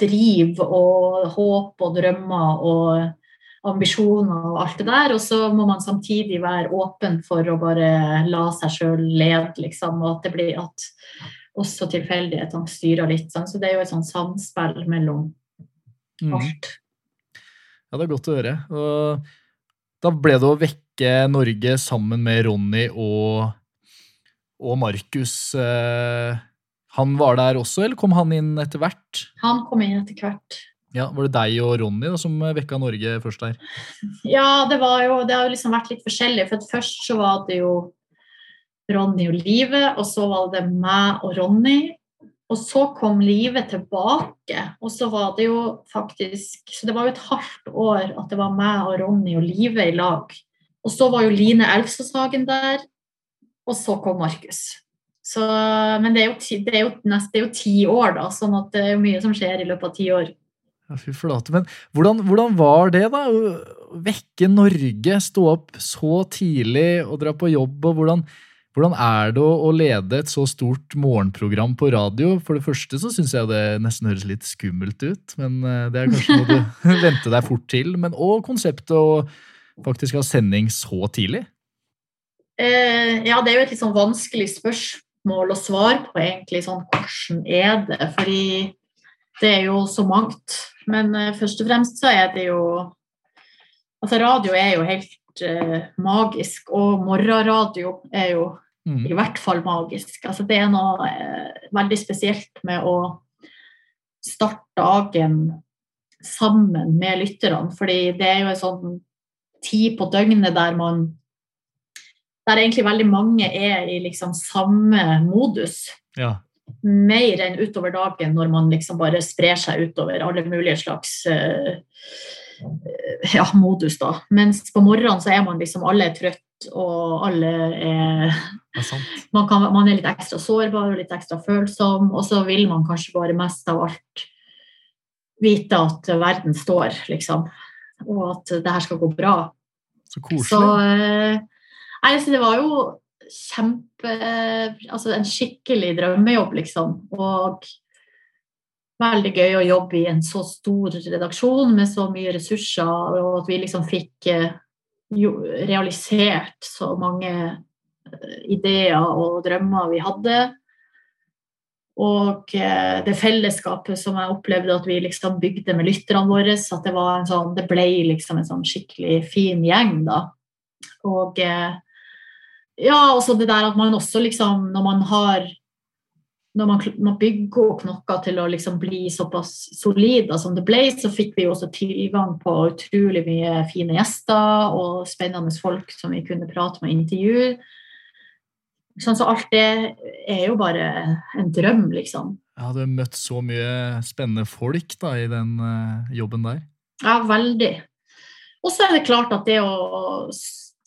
driv og håp og drømmer og ambisjoner og alt det der. Og så må man samtidig være åpen for å bare la seg sjøl lede, liksom. Og at det blir at også tilfeldighetene styrer litt. Sånn. Så det er jo et sånn samspill mellom Mm. alt. Ja, det er godt å høre. Og da ble det å vekke Norge sammen med Ronny og, og Markus. Eh, han var der også, eller kom han inn etter hvert? Han kom inn etter hvert. Ja, Var det deg og Ronny da, som vekka Norge først der? Ja, det var jo Det har jo liksom vært litt forskjellig. For først så var det jo Ronny og Live, og så var det meg og Ronny. Og så kom livet tilbake, og så var det jo faktisk Så det var jo et hardt år at det var meg og Ronny og livet i lag. Og så var jo Line Elvsåshagen der, og så kom Markus. Så, men det er, jo det, er jo nest, det er jo ti år, da, sånn at det er jo mye som skjer i løpet av ti år. Ja, fy flate. Men hvordan, hvordan var det, da? Å vekke Norge, stå opp så tidlig og dra på jobb, og hvordan, hvordan er det å, lede et så stort morgenprogram på radio? For det første så syns jeg det nesten høres litt skummelt ut, men eh, det er kanskje noe du venter deg fort til. Men òg konseptet å faktisk ha sending så tidlig. Eh, ja, det er jo et litt sånn vanskelig spørsmål å svare på, egentlig. Sånn, hvordan er det? Fordi det er jo så mangt. Men eh, først og fremst så er det jo Altså, radio er jo helt eh, magisk, og morgenradio er jo Mm. i hvert fall magisk. Altså, det er noe eh, veldig spesielt med å starte dagen sammen med lytterne, fordi det er jo en sånn tid på døgnet der man Der egentlig veldig mange er i liksom samme modus. Ja. Mer enn utover dagen, når man liksom bare sprer seg utover alle mulige slags eh, ja, modus, da. Mens på morgenen så er man liksom alle er trøtt, og alle er er man, kan, man er litt ekstra sårbar og litt ekstra følsom, og så vil man kanskje bare mest av alt vite at verden står, liksom. Og at det her skal gå bra. Så koselig. Så eh, nei, så det var jo kjempe Altså en skikkelig drømmejobb, liksom. Og veldig gøy å jobbe i en så stor redaksjon med så mye ressurser, og at vi liksom fikk eh, realisert så mange eh, ideer og drømmer vi hadde. Og eh, det fellesskapet som jeg opplevde at vi liksom bygde med lytterne våre, at det, var en sånn, det ble liksom en sånn skikkelig fin gjeng, da. Og ja, også det der at man også liksom, når man har når man, man bygger opp noe til å liksom bli såpass solid som det ble, så fikk vi også tilgang på utrolig mye fine gjester og spennende folk som vi kunne prate med og intervjue. Sånn, så alt det er jo bare en drøm, liksom. Jeg hadde møtt så mye spennende folk da, i den eh, jobben der. Ja, veldig. Og så er det klart at det å,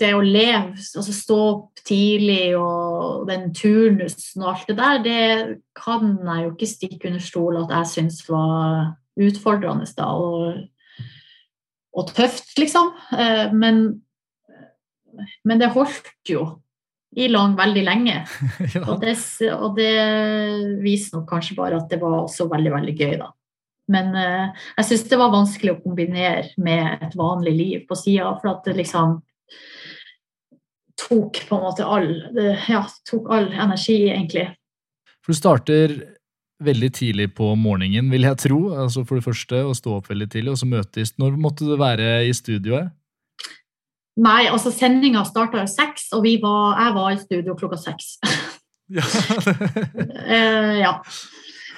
det å leve, altså stå opp tidlig og den turnusen og alt det der, det kan jeg jo ikke stikke under stol at jeg syns var utfordrende da, og, og tøft, liksom. Eh, Men, men det holdt jo i lang veldig lenge. ja. Og det, og det viser nok kanskje bare at det var også veldig, veldig gøy, da. Men eh, jeg syns det var vanskelig å kombinere med et vanlig liv på sida, for at det liksom tok på en måte all det, Ja, tok all energi, egentlig. For du starter veldig tidlig på morgenen, vil jeg tro. Altså For det første å stå opp veldig tidlig, og så møtes. Når måtte du være i studioet? Nei, altså sendinga starta jo seks, og vi var, jeg var i studio klokka seks. Ja. uh, ja.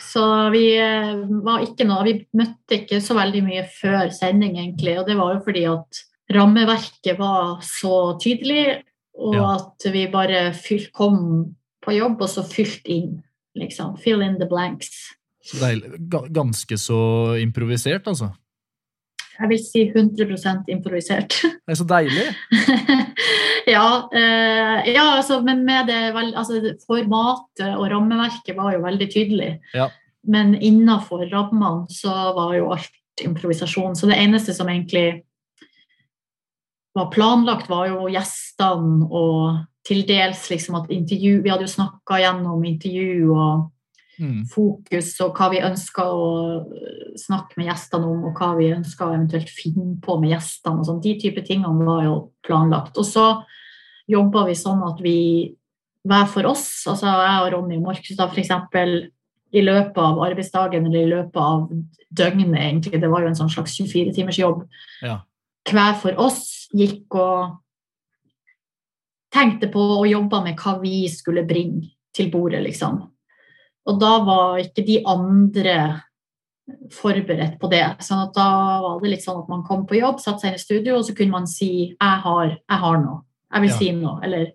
Så vi eh, var ikke noe Vi møtte ikke så veldig mye før sending, egentlig. Og det var jo fordi at rammeverket var så tydelig, og Ja. at vi bare fylt, kom på jobb og så fylt inn. Liksom. Fill in the blanks. Så deilig. Ga- Ganske så improvisert, altså. Jeg vil si 100 improvisert. Det er så deilig. ja, eh, ja altså, men med det altså, Formatet og rammeverket var jo veldig tydelig. Ja. Men innafor rammene så var jo alt improvisasjon. Så det eneste som egentlig var planlagt, var jo gjestene og til dels liksom at intervju Vi hadde jo snakka gjennom intervju og Mm. fokus og hva vi ønska å snakke med gjestene om, og hva vi ønska eventuelt finne på med gjestene. og sånn. De type tingene var jo planlagt. Og så jobba vi sånn at vi hver for oss, altså jeg og Ronny da f.eks. i løpet av arbeidsdagen eller i løpet av døgnet, egentlig, det var jo en sånn slags 24-timers jobb, Ja. Hver for oss gikk og tenkte på og jobba med hva vi skulle bringe til bordet, liksom. Og da var ikke de andre forberedt på det. sånn at da var det litt sånn at man kom på jobb, satte seg inn i studio, og så kunne man si 'jeg har, jeg har noe', 'jeg vil Ja. si noe', eller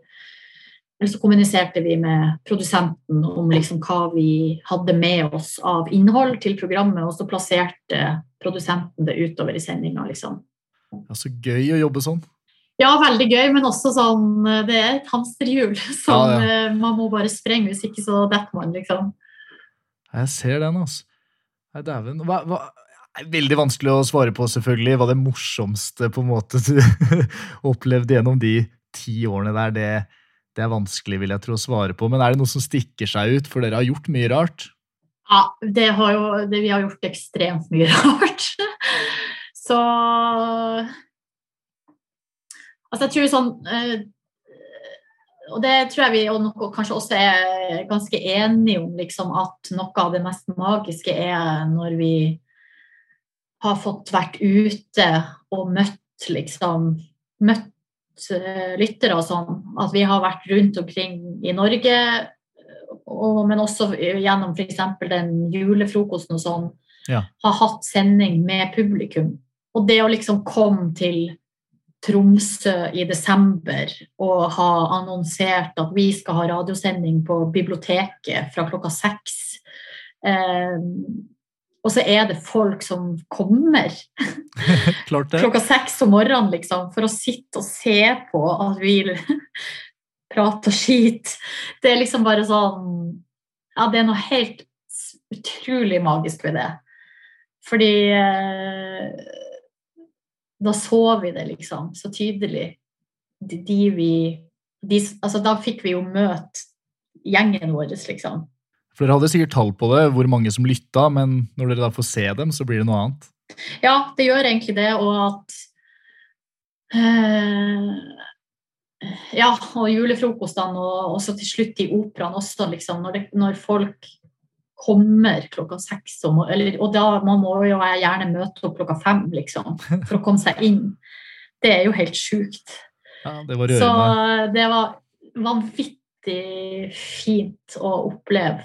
eller så kommuniserte vi med produsenten om liksom hva vi hadde med oss av innhold til programmet, og så plasserte produsenten det utover i sendinga. Liksom. Ja, så gøy å jobbe sånn. Ja, veldig gøy, men også sånn Det er et hamsterhjul som Ja, ja. man må bare sprenge, hvis ikke så detter man, liksom. Jeg ser den, altså. Nei, dæven. Hva, hva, det er veldig vanskelig å svare på, selvfølgelig. Hva det morsomste på en måte du opplevde gjennom de ti årene der, det, det er vanskelig, vil jeg tro, å svare på. Men er det noe som stikker seg ut? For dere har gjort mye rart. Ja, det har jo, det, vi har gjort ekstremt mye rart. Så Altså, jeg tror sånn eh, Og det tror jeg vi og kanskje også er ganske enige om, liksom, at noe av det mest magiske er når vi har fått vært ute og møtt, liksom Møtt eh, lyttere og sånn. At vi har vært rundt omkring i Norge og, men også gjennom f.eks. den julefrokosten og sånn, Ja. har hatt sending med publikum. Og det å liksom komme til Tromsø i desember og ha annonsert at vi skal ha radiosending på biblioteket fra klokka seks. Eh, og så er det folk som kommer Klart det. klokka seks om morgenen liksom, for å sitte og se på at vi prater skit. Det er liksom bare sånn Ja, det er noe helt utrolig magisk ved det. Fordi eh, da så vi det liksom så tydelig. De, de vi de, altså, Da fikk vi jo møte gjengen vår, liksom. For dere hadde sikkert tall på det, hvor mange som lytta, men når dere da får se dem, så blir det noe annet. Ja, det gjør egentlig det, og at øh, Ja, og julefrokostene, og også til slutt i operaen også, liksom, når, det, når folk kommer klokka seks, og, eller, og da man må jo jeg gjerne møte opp klokka fem, liksom, for å komme seg inn. Det er jo helt sjukt. Ja, det var Så det var vanvittig fint å oppleve.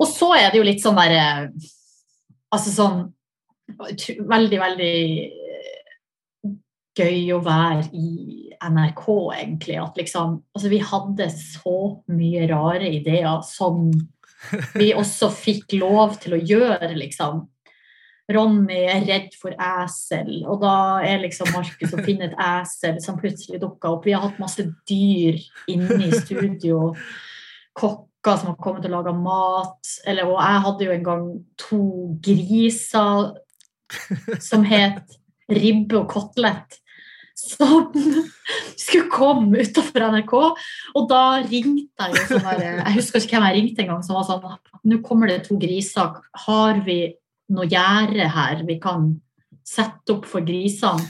Og så er det jo litt sånn derre Altså sånn Veldig, veldig gøy å være i NRK, egentlig. At liksom Altså, vi hadde så mye rare ideer som vi også fikk lov til å gjøre, liksom. Ronny er redd for esel, og da er liksom Markus å finne et esel som plutselig dukka opp. Vi har hatt masse dyr inne i studio. Kokker som har kommet og laga mat. Eller, og jeg hadde jo en gang to griser som het Ribbe og kotelett. Som skulle komme utafor NRK. Og da ringte jeg jo sånn Jeg husker ikke hvem jeg ringte engang, som var sånn Nå kommer det to griser. Har vi noe gjerde her vi kan sette opp for grisene?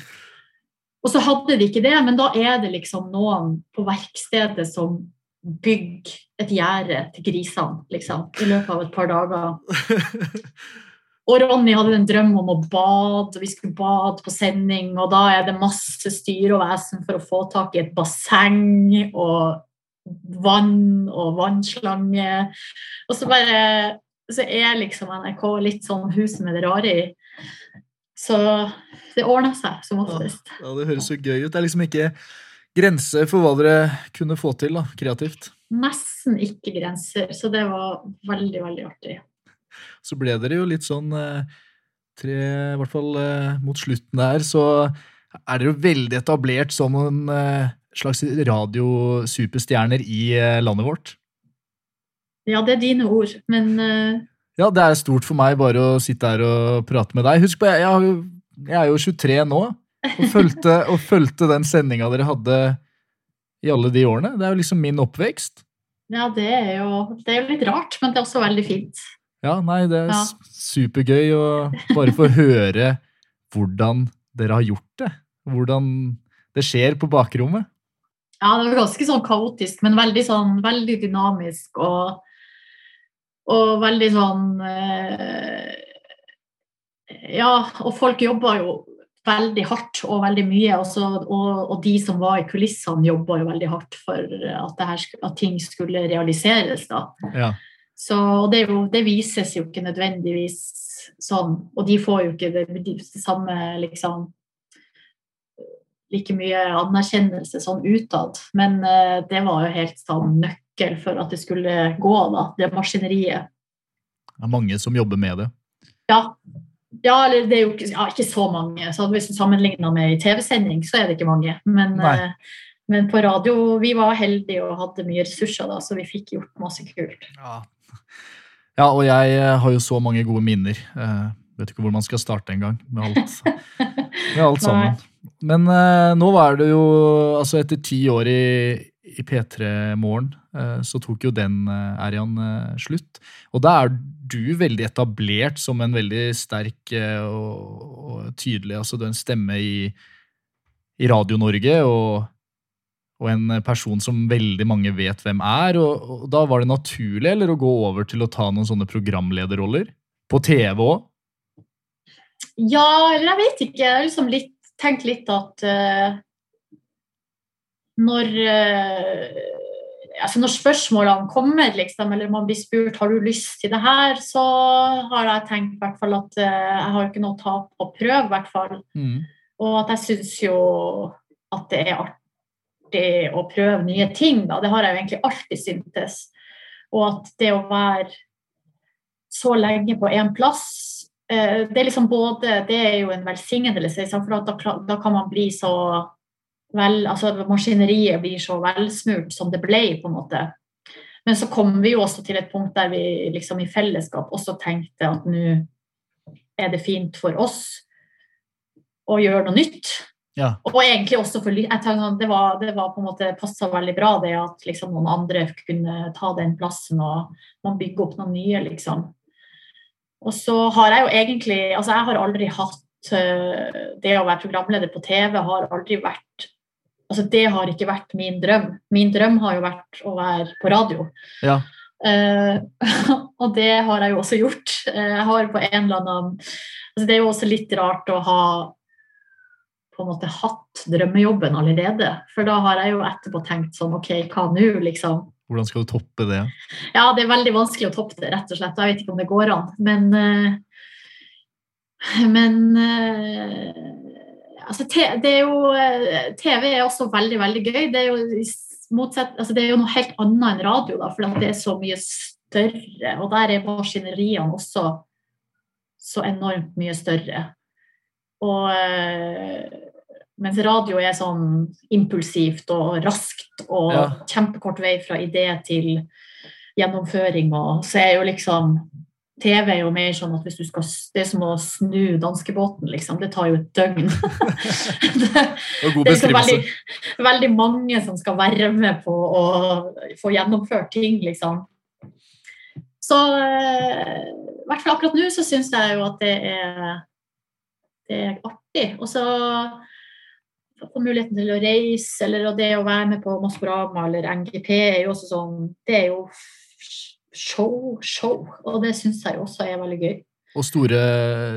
Og så hadde de ikke det, men da er det liksom noen på verkstedet som bygger et gjerde til grisene, liksom, i løpet av et par dager. Og Ronny hadde en drøm om å bade, og vi skulle bade på sending, og da er det masse styr og vesen for å få tak i et basseng og vann og vannslange. Og så bare så er liksom NRK litt sånn huset med det rare i. Så det ordner seg som oftest. Ja, Det høres så gøy ut. Det er liksom ikke grenser for hva dere kunne få til da, kreativt. Nesten ikke grenser, så det var veldig, veldig artig. Så ble dere jo litt sånn eh, tre, I hvert fall eh, mot slutten der, så er dere jo veldig etablert som en eh, slags radiosuperstjerner i landet vårt. Ja, det er dine ord, men Ja, det er stort for meg bare å sitte her og prate med deg. Husk på, jeg, jeg, jeg er jo 23 nå, og fulgte, og fulgte den sendinga dere hadde i alle de årene. Det er jo liksom min oppvekst. ja, det er, jo, det er jo litt rart, men det er også veldig fint. Ja, nei, det er Ja. supergøy å bare få høre hvordan dere har gjort det. Hvordan det skjer på bakrommet. Ja, det var ganske sånn kaotisk, men veldig sånn veldig dynamisk og, og veldig sånn eh, Ja, og folk jobba jo veldig hardt og veldig mye, Også, og, og de som var i kulissene, jobba jo veldig hardt for at, det her, at ting skulle realiseres. da. Ja. Så det, er jo, det vises jo ikke nødvendigvis sånn, og de får jo ikke det, det samme liksom like mye anerkjennelse sånn utad. Men uh, det var jo helt sånn nøkkel for at det skulle gå, da, det maskineriet. Det er mange som jobber med det. Ja, ja eller det er jo ikke, ja, ikke så mange. Så hvis du sammenligner med i TV-sending, så er det ikke mange. Men, eh, men på radio vi var heldige og hadde mye ressurser, da, så vi fikk gjort masse kult. Ja. Ja, og jeg eh, har jo så mange gode minner. Eh, vet ikke hvor man skal starte engang med alt, med alt sammen. Men eh, nå var det jo Altså, etter ti år i, i P3 Morgen, eh, så tok jo den eh, æraen eh, slutt. Og da er du veldig etablert som en veldig sterk eh, og, og tydelig Altså, du er en stemme i, i Radio-Norge, og og en person som veldig mange vet hvem er. Og, og da var det naturlig eller å gå over til å ta noen sånne programlederroller? På TV òg? Ja, eller jeg vet ikke. Jeg har liksom litt, tenkt litt at uh, når uh, altså når spørsmålene kommer, liksom, eller man blir spurt har du lyst til det her, så har jeg tenkt i hvert fall at uh, jeg har ikke noe å tape på å prøve, i hvert fall. Mm. Og at jeg syns jo at det er artig å prøve nye ting, da. Det har jeg jo egentlig alltid syntes. Og at det å være så lenge på én plass eh, Det er liksom både Det er jo en velsignelse, for da, da kan man bli så vel Altså maskineriet blir så velsmurt som det ble, på en måte. Men så kom vi jo også til et punkt der vi liksom i fellesskap også tenkte at nå er det fint for oss å gjøre noe nytt. Ja. Og egentlig også for jeg tenker sånn, Det var, det var på en måte passa veldig bra det at liksom noen andre kunne ta den plassen og man bygger opp noen nye, liksom. Og så har jeg jo egentlig Altså, jeg har aldri hatt eh, Det å være programleder på TV har aldri vært Altså, det har ikke vært min drøm. Min drøm har jo vært å være på radio. Ja. Uh, og det har jeg jo også gjort. Eh, jeg har på en eller annen altså Det er jo også litt rart å ha på en måte hatt drømmejobben allerede. For da har jeg jo etterpå tenkt sånn OK, hva nå, liksom? Hvordan skal du toppe det? Ja, det er veldig vanskelig å toppe det, rett og slett. Jeg vet ikke om det går an. Men eh, Men eh, altså, det er jo eh, TV er også veldig, veldig gøy. Det er jo, motsett, altså, det er jo noe helt annet enn radio, da, for det er så mye større. Og der er maskineriene også så enormt mye større. Og eh, mens radio er sånn impulsivt og raskt og Ja. kjempekort vei fra idé til gjennomføring, og så er jo liksom TV er jo mer sånn at hvis du skal Det er som å snu danskebåten, liksom. Det tar jo et døgn. det, det er så veldig, veldig mange som skal være med på å få gjennomført ting, liksom. Så eh, i hvert fall akkurat nå så syns jeg jo at det er, det er artig. Og så få muligheten til å reise, eller det å være med på Maskorama eller NGP er jo også sånn Det er jo show, show. Og det syns jeg også er veldig gøy. Og store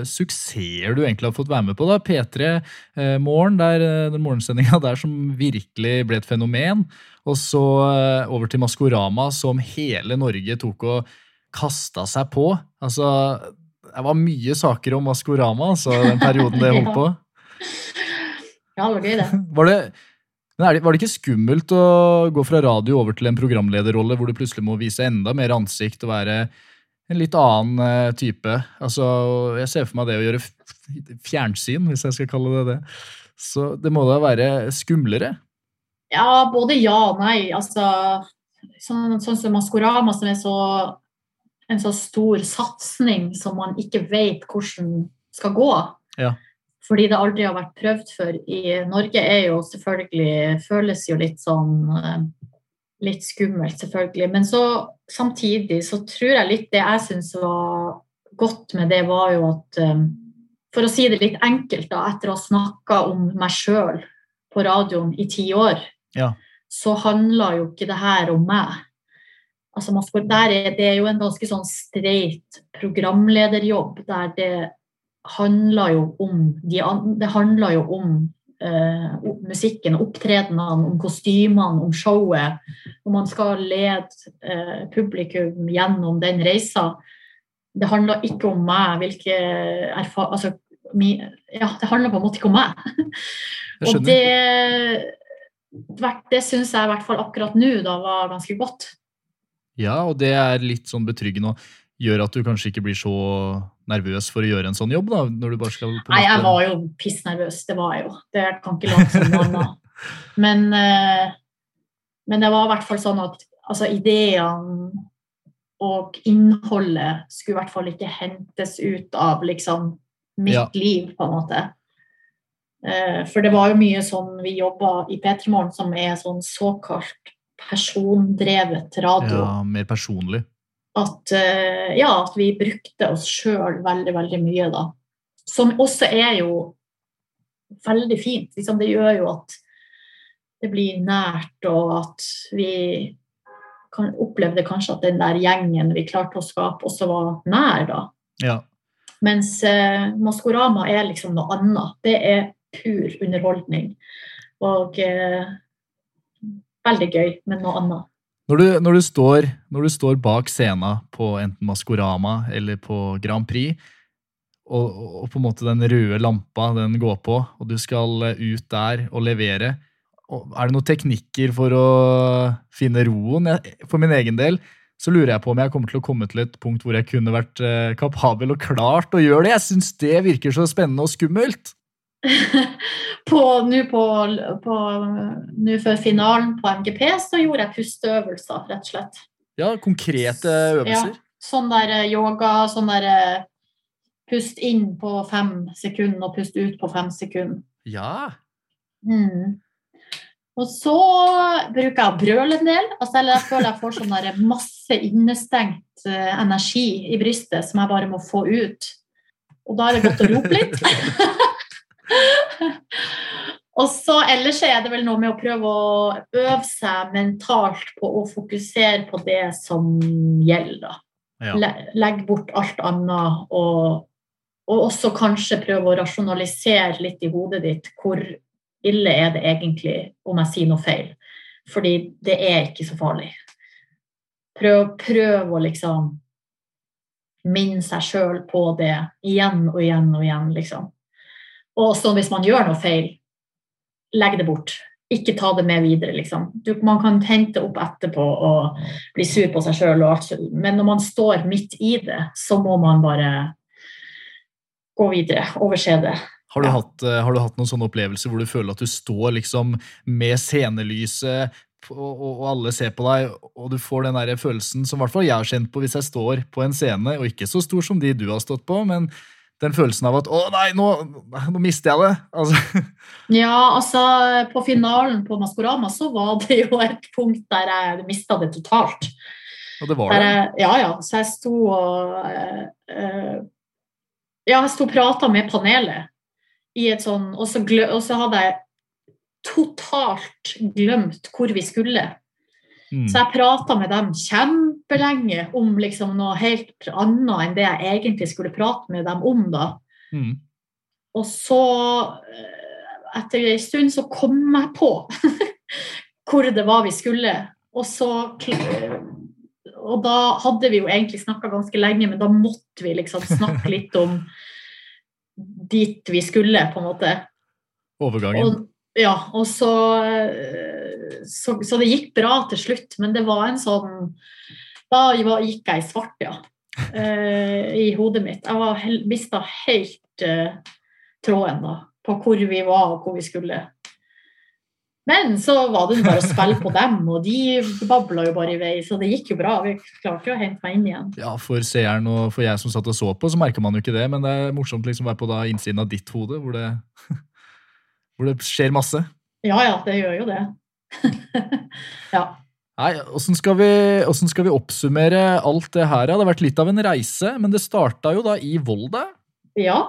suksesser du egentlig har fått være med på. da. P3 eh, Morgen, der, eh, den morgensendinga der som virkelig ble et fenomen. Og så eh, over til Maskorama, som hele Norge tok og kasta seg på. Altså, det var mye saker om Maskorama altså, den perioden det holdt på. Ja, det var gøy, det. Var det, var det ikke skummelt å gå fra radio over til en programlederrolle hvor du plutselig må vise enda mer ansikt og være en litt annen eh, type? Altså, jeg ser for meg det å gjøre fjernsyn, hvis jeg skal kalle det det. Så det må da være skumlere? Ja, både ja og nei. Altså, sånn, sånn som Maskorama, som er så, en så stor satsing som man ikke vet hvordan skal gå. Ja. Fordi det aldri har vært prøvd før i Norge, er jo selvfølgelig Føles jo litt sånn eh, Litt skummelt, selvfølgelig. Men så samtidig så tror jeg litt det jeg syns var godt med det, var jo at eh, For å si det litt enkelt, da, etter å ha snakka om meg sjøl på radioen i ti år, Ja. så handler jo ikke det her om meg. Altså, man skal, der er, det er jo en ganske sånn streit programlederjobb, der det handler jo om de, Det handler jo om eh, musikken, opptredenene, om kostymene, om showet. Og man skal lede eh, publikum gjennom den reisa. Det handler ikke om meg, hvilke erfa... Altså, ja, det handler på en måte ikke om meg. Og det, det syns jeg i hvert fall akkurat nå da var ganske godt. Ja, og det er litt sånn betryggende og gjør at du kanskje ikke blir så nervøs for å gjøre en sånn jobb, da, når du bare skal på Nei, jeg var jo pissnervøs, det var jeg jo. Det kan ikke late som noe annet. Men, eh, men det var i hvert fall sånn at altså, ideene og innholdet skulle i hvert fall ikke hentes ut av liksom mitt Ja. liv, på en måte. Eh, For det var jo mye sånn vi jobba i P3 Morgen, som er sånn såkalt persondrevet radio. Ja, mer personlig. at, eh, ja, at vi brukte oss sjøl veldig, veldig mye, da. Som også er jo veldig fint. Liksom, det gjør jo at det blir nært, og at vi kan, opplevde kanskje at den der gjengen vi klarte å skape, også var nær, da. Ja. Mens eh, Maskorama er liksom noe annet. Det er pur underholdning. Og eh, veldig gøy, med noe annet. Når du, når, du står, når du står bak scenen på enten Maskorama eller på Grand Prix, og, og på en måte den røde lampa den går på, og du skal eh, ut der og levere, er det noen teknikker for å finne roen? For min egen del så lurer jeg på om jeg kommer til å komme til et punkt hvor jeg kunne vært eh, kapabel og klart å gjøre det. Jeg syns det virker så spennende og skummelt. På, nå på, på, nå før finalen på MGP så gjorde jeg pusteøvelser, rett og slett. Ja, konkrete øvelser. Sånn der eh, yoga, sånn der eh, pust inn på fem sekunder og pust ut på fem sekunder. Ja. Mm. Og så bruker jeg å brøle en del. Altså, jeg føler jeg får sånn der masse innestengt eh, energi i brystet som jeg bare må få ut. Og da er det godt å rope litt. Og så ellers er det vel noe med å prøve å øve seg mentalt på å fokusere på det som gjelder. Ja. Legge bort alt annet, og, og også kanskje prøve å rasjonalisere litt i hodet ditt hvor ille er det egentlig om jeg sier noe feil. Fordi det er ikke så farlig. Prøv, prøv å liksom minne seg sjøl på det igjen og igjen og igjen, liksom. Og så hvis man gjør noe feil, legg det bort. Ikke ta det med videre, liksom. Du, man kan hente opp etterpå og bli sur på seg sjøl, men når man står midt i det, så må man bare gå videre, overse det. Har du, Ja. hatt, eh, har du hatt noen sånne opplevelser hvor du føler at du står liksom med scenelyset, og, og, og alle ser på deg, og du får den der følelsen som i hvert fall jeg har kjent på hvis jeg står på en scene, og ikke så stor som de du har stått på, men den følelsen av at 'å nei, nå, nå mister jeg det'. Altså, Ja, altså på finalen på Maskorama så var det jo et punkt der jeg mista det totalt. og det var det. jeg, ja, ja, så jeg sto og eh, Ja, jeg sto og prata med panelet i et sånn og så, og så hadde jeg totalt glemt hvor vi skulle. Mm. Så jeg prata med dem kjempelenge om liksom noe helt annet enn det jeg egentlig skulle prate med dem om. da. Mm. Og så, eh, etter en stund, så kom jeg på hvor det var vi skulle. Og så, og da hadde vi jo egentlig snakka ganske lenge, men da måtte vi liksom snakke litt om dit vi skulle, på en måte. Overgangen. Og, ja, og så, eh, så Så det gikk bra til slutt, men det var en sånn Da gikk jeg i svart, ja. eh, I hodet mitt. Jeg var mista helt eh, tråden da, på hvor vi var og hvor vi skulle. Men så var det bare å spille på dem, og de babla jo bare i vei, så det gikk jo bra. Vi klarte jo å hente meg inn igjen. Ja, For seeren og for jeg som satt og så på, så merker man jo ikke det. Men det er morsomt liksom å være på da innsiden av ditt hode, hvor det, hvor det skjer masse. Ja ja, det gjør jo det. ja. Nei, Åssen skal, skal vi oppsummere alt det her? Det har vært litt av en reise, men det starta jo da i Volda. Ja,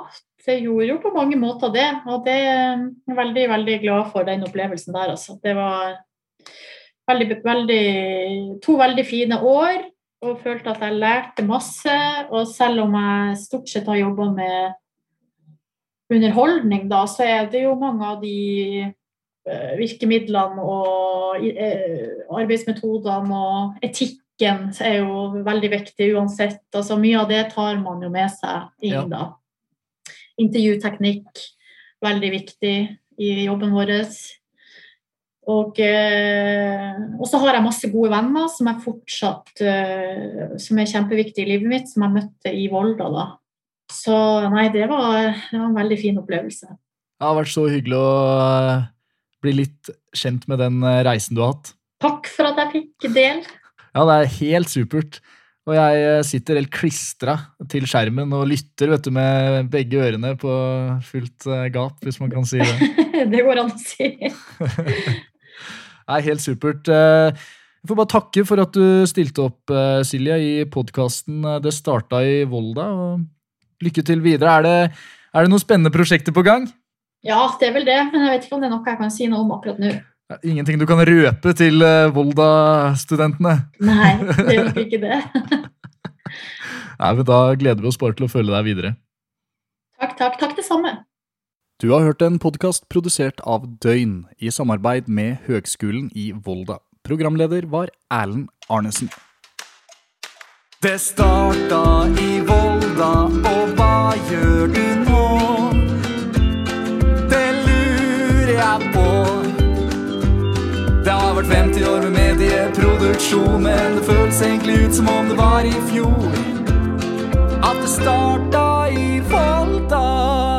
det gjorde jo på mange måter det. Og det er veldig, veldig glad for den opplevelsen der, altså. Det var veldig, veldig, to veldig fine år, og følte at jeg lærte masse. Og selv om jeg stort sett har jobba med underholdning, da, så er det jo mange av de eh, virkemidlene og eh, arbeidsmetodene og etikken er jo veldig viktig uansett. Altså, mye av det tar man jo med seg inn Ja. da. Intervjuteknikk, veldig viktig i jobben vår. Og, eh, og så har jeg masse gode venner som er fortsatt som er kjempeviktige i livet mitt, som jeg møtte i Volda. da. Så nei, det var, det var en veldig fin opplevelse. Det har vært så hyggelig å eh, bli litt kjent med den eh, reisen du har hatt. Takk for at jeg fikk del. Ja, det er helt supert. Og jeg eh, sitter helt klistra til skjermen og lytter vet du, med begge ørene på fullt gap, hvis man kan si det. Det går an å si. Nei, helt supert. Jeg får bare takke for at du stilte opp, Silje, i podkasten. Det starta i Volda. og Lykke til videre. Er det, er det noen spennende prosjekter på gang? Ja, det er vel det, men jeg vet ikke om det er noe jeg kan si noe om akkurat nå. Ingenting du kan røpe til eh, Volda-studentene? Nei, det er nok ikke det. Nei, men Da gleder vi oss bare til å følge deg videre. Takk, takk. Takk det samme. Du har hørt en podkast produsert av Døgn i samarbeid med Høgskolen i Volda. Programleder var Erlend Arnesen. Det starta i Volda, og hva gjør du nå? Det lurer jeg på. Det har vært 50 år med medieproduksjon, men det føles egentlig ut som om det var i fjor. At det starta i Volda.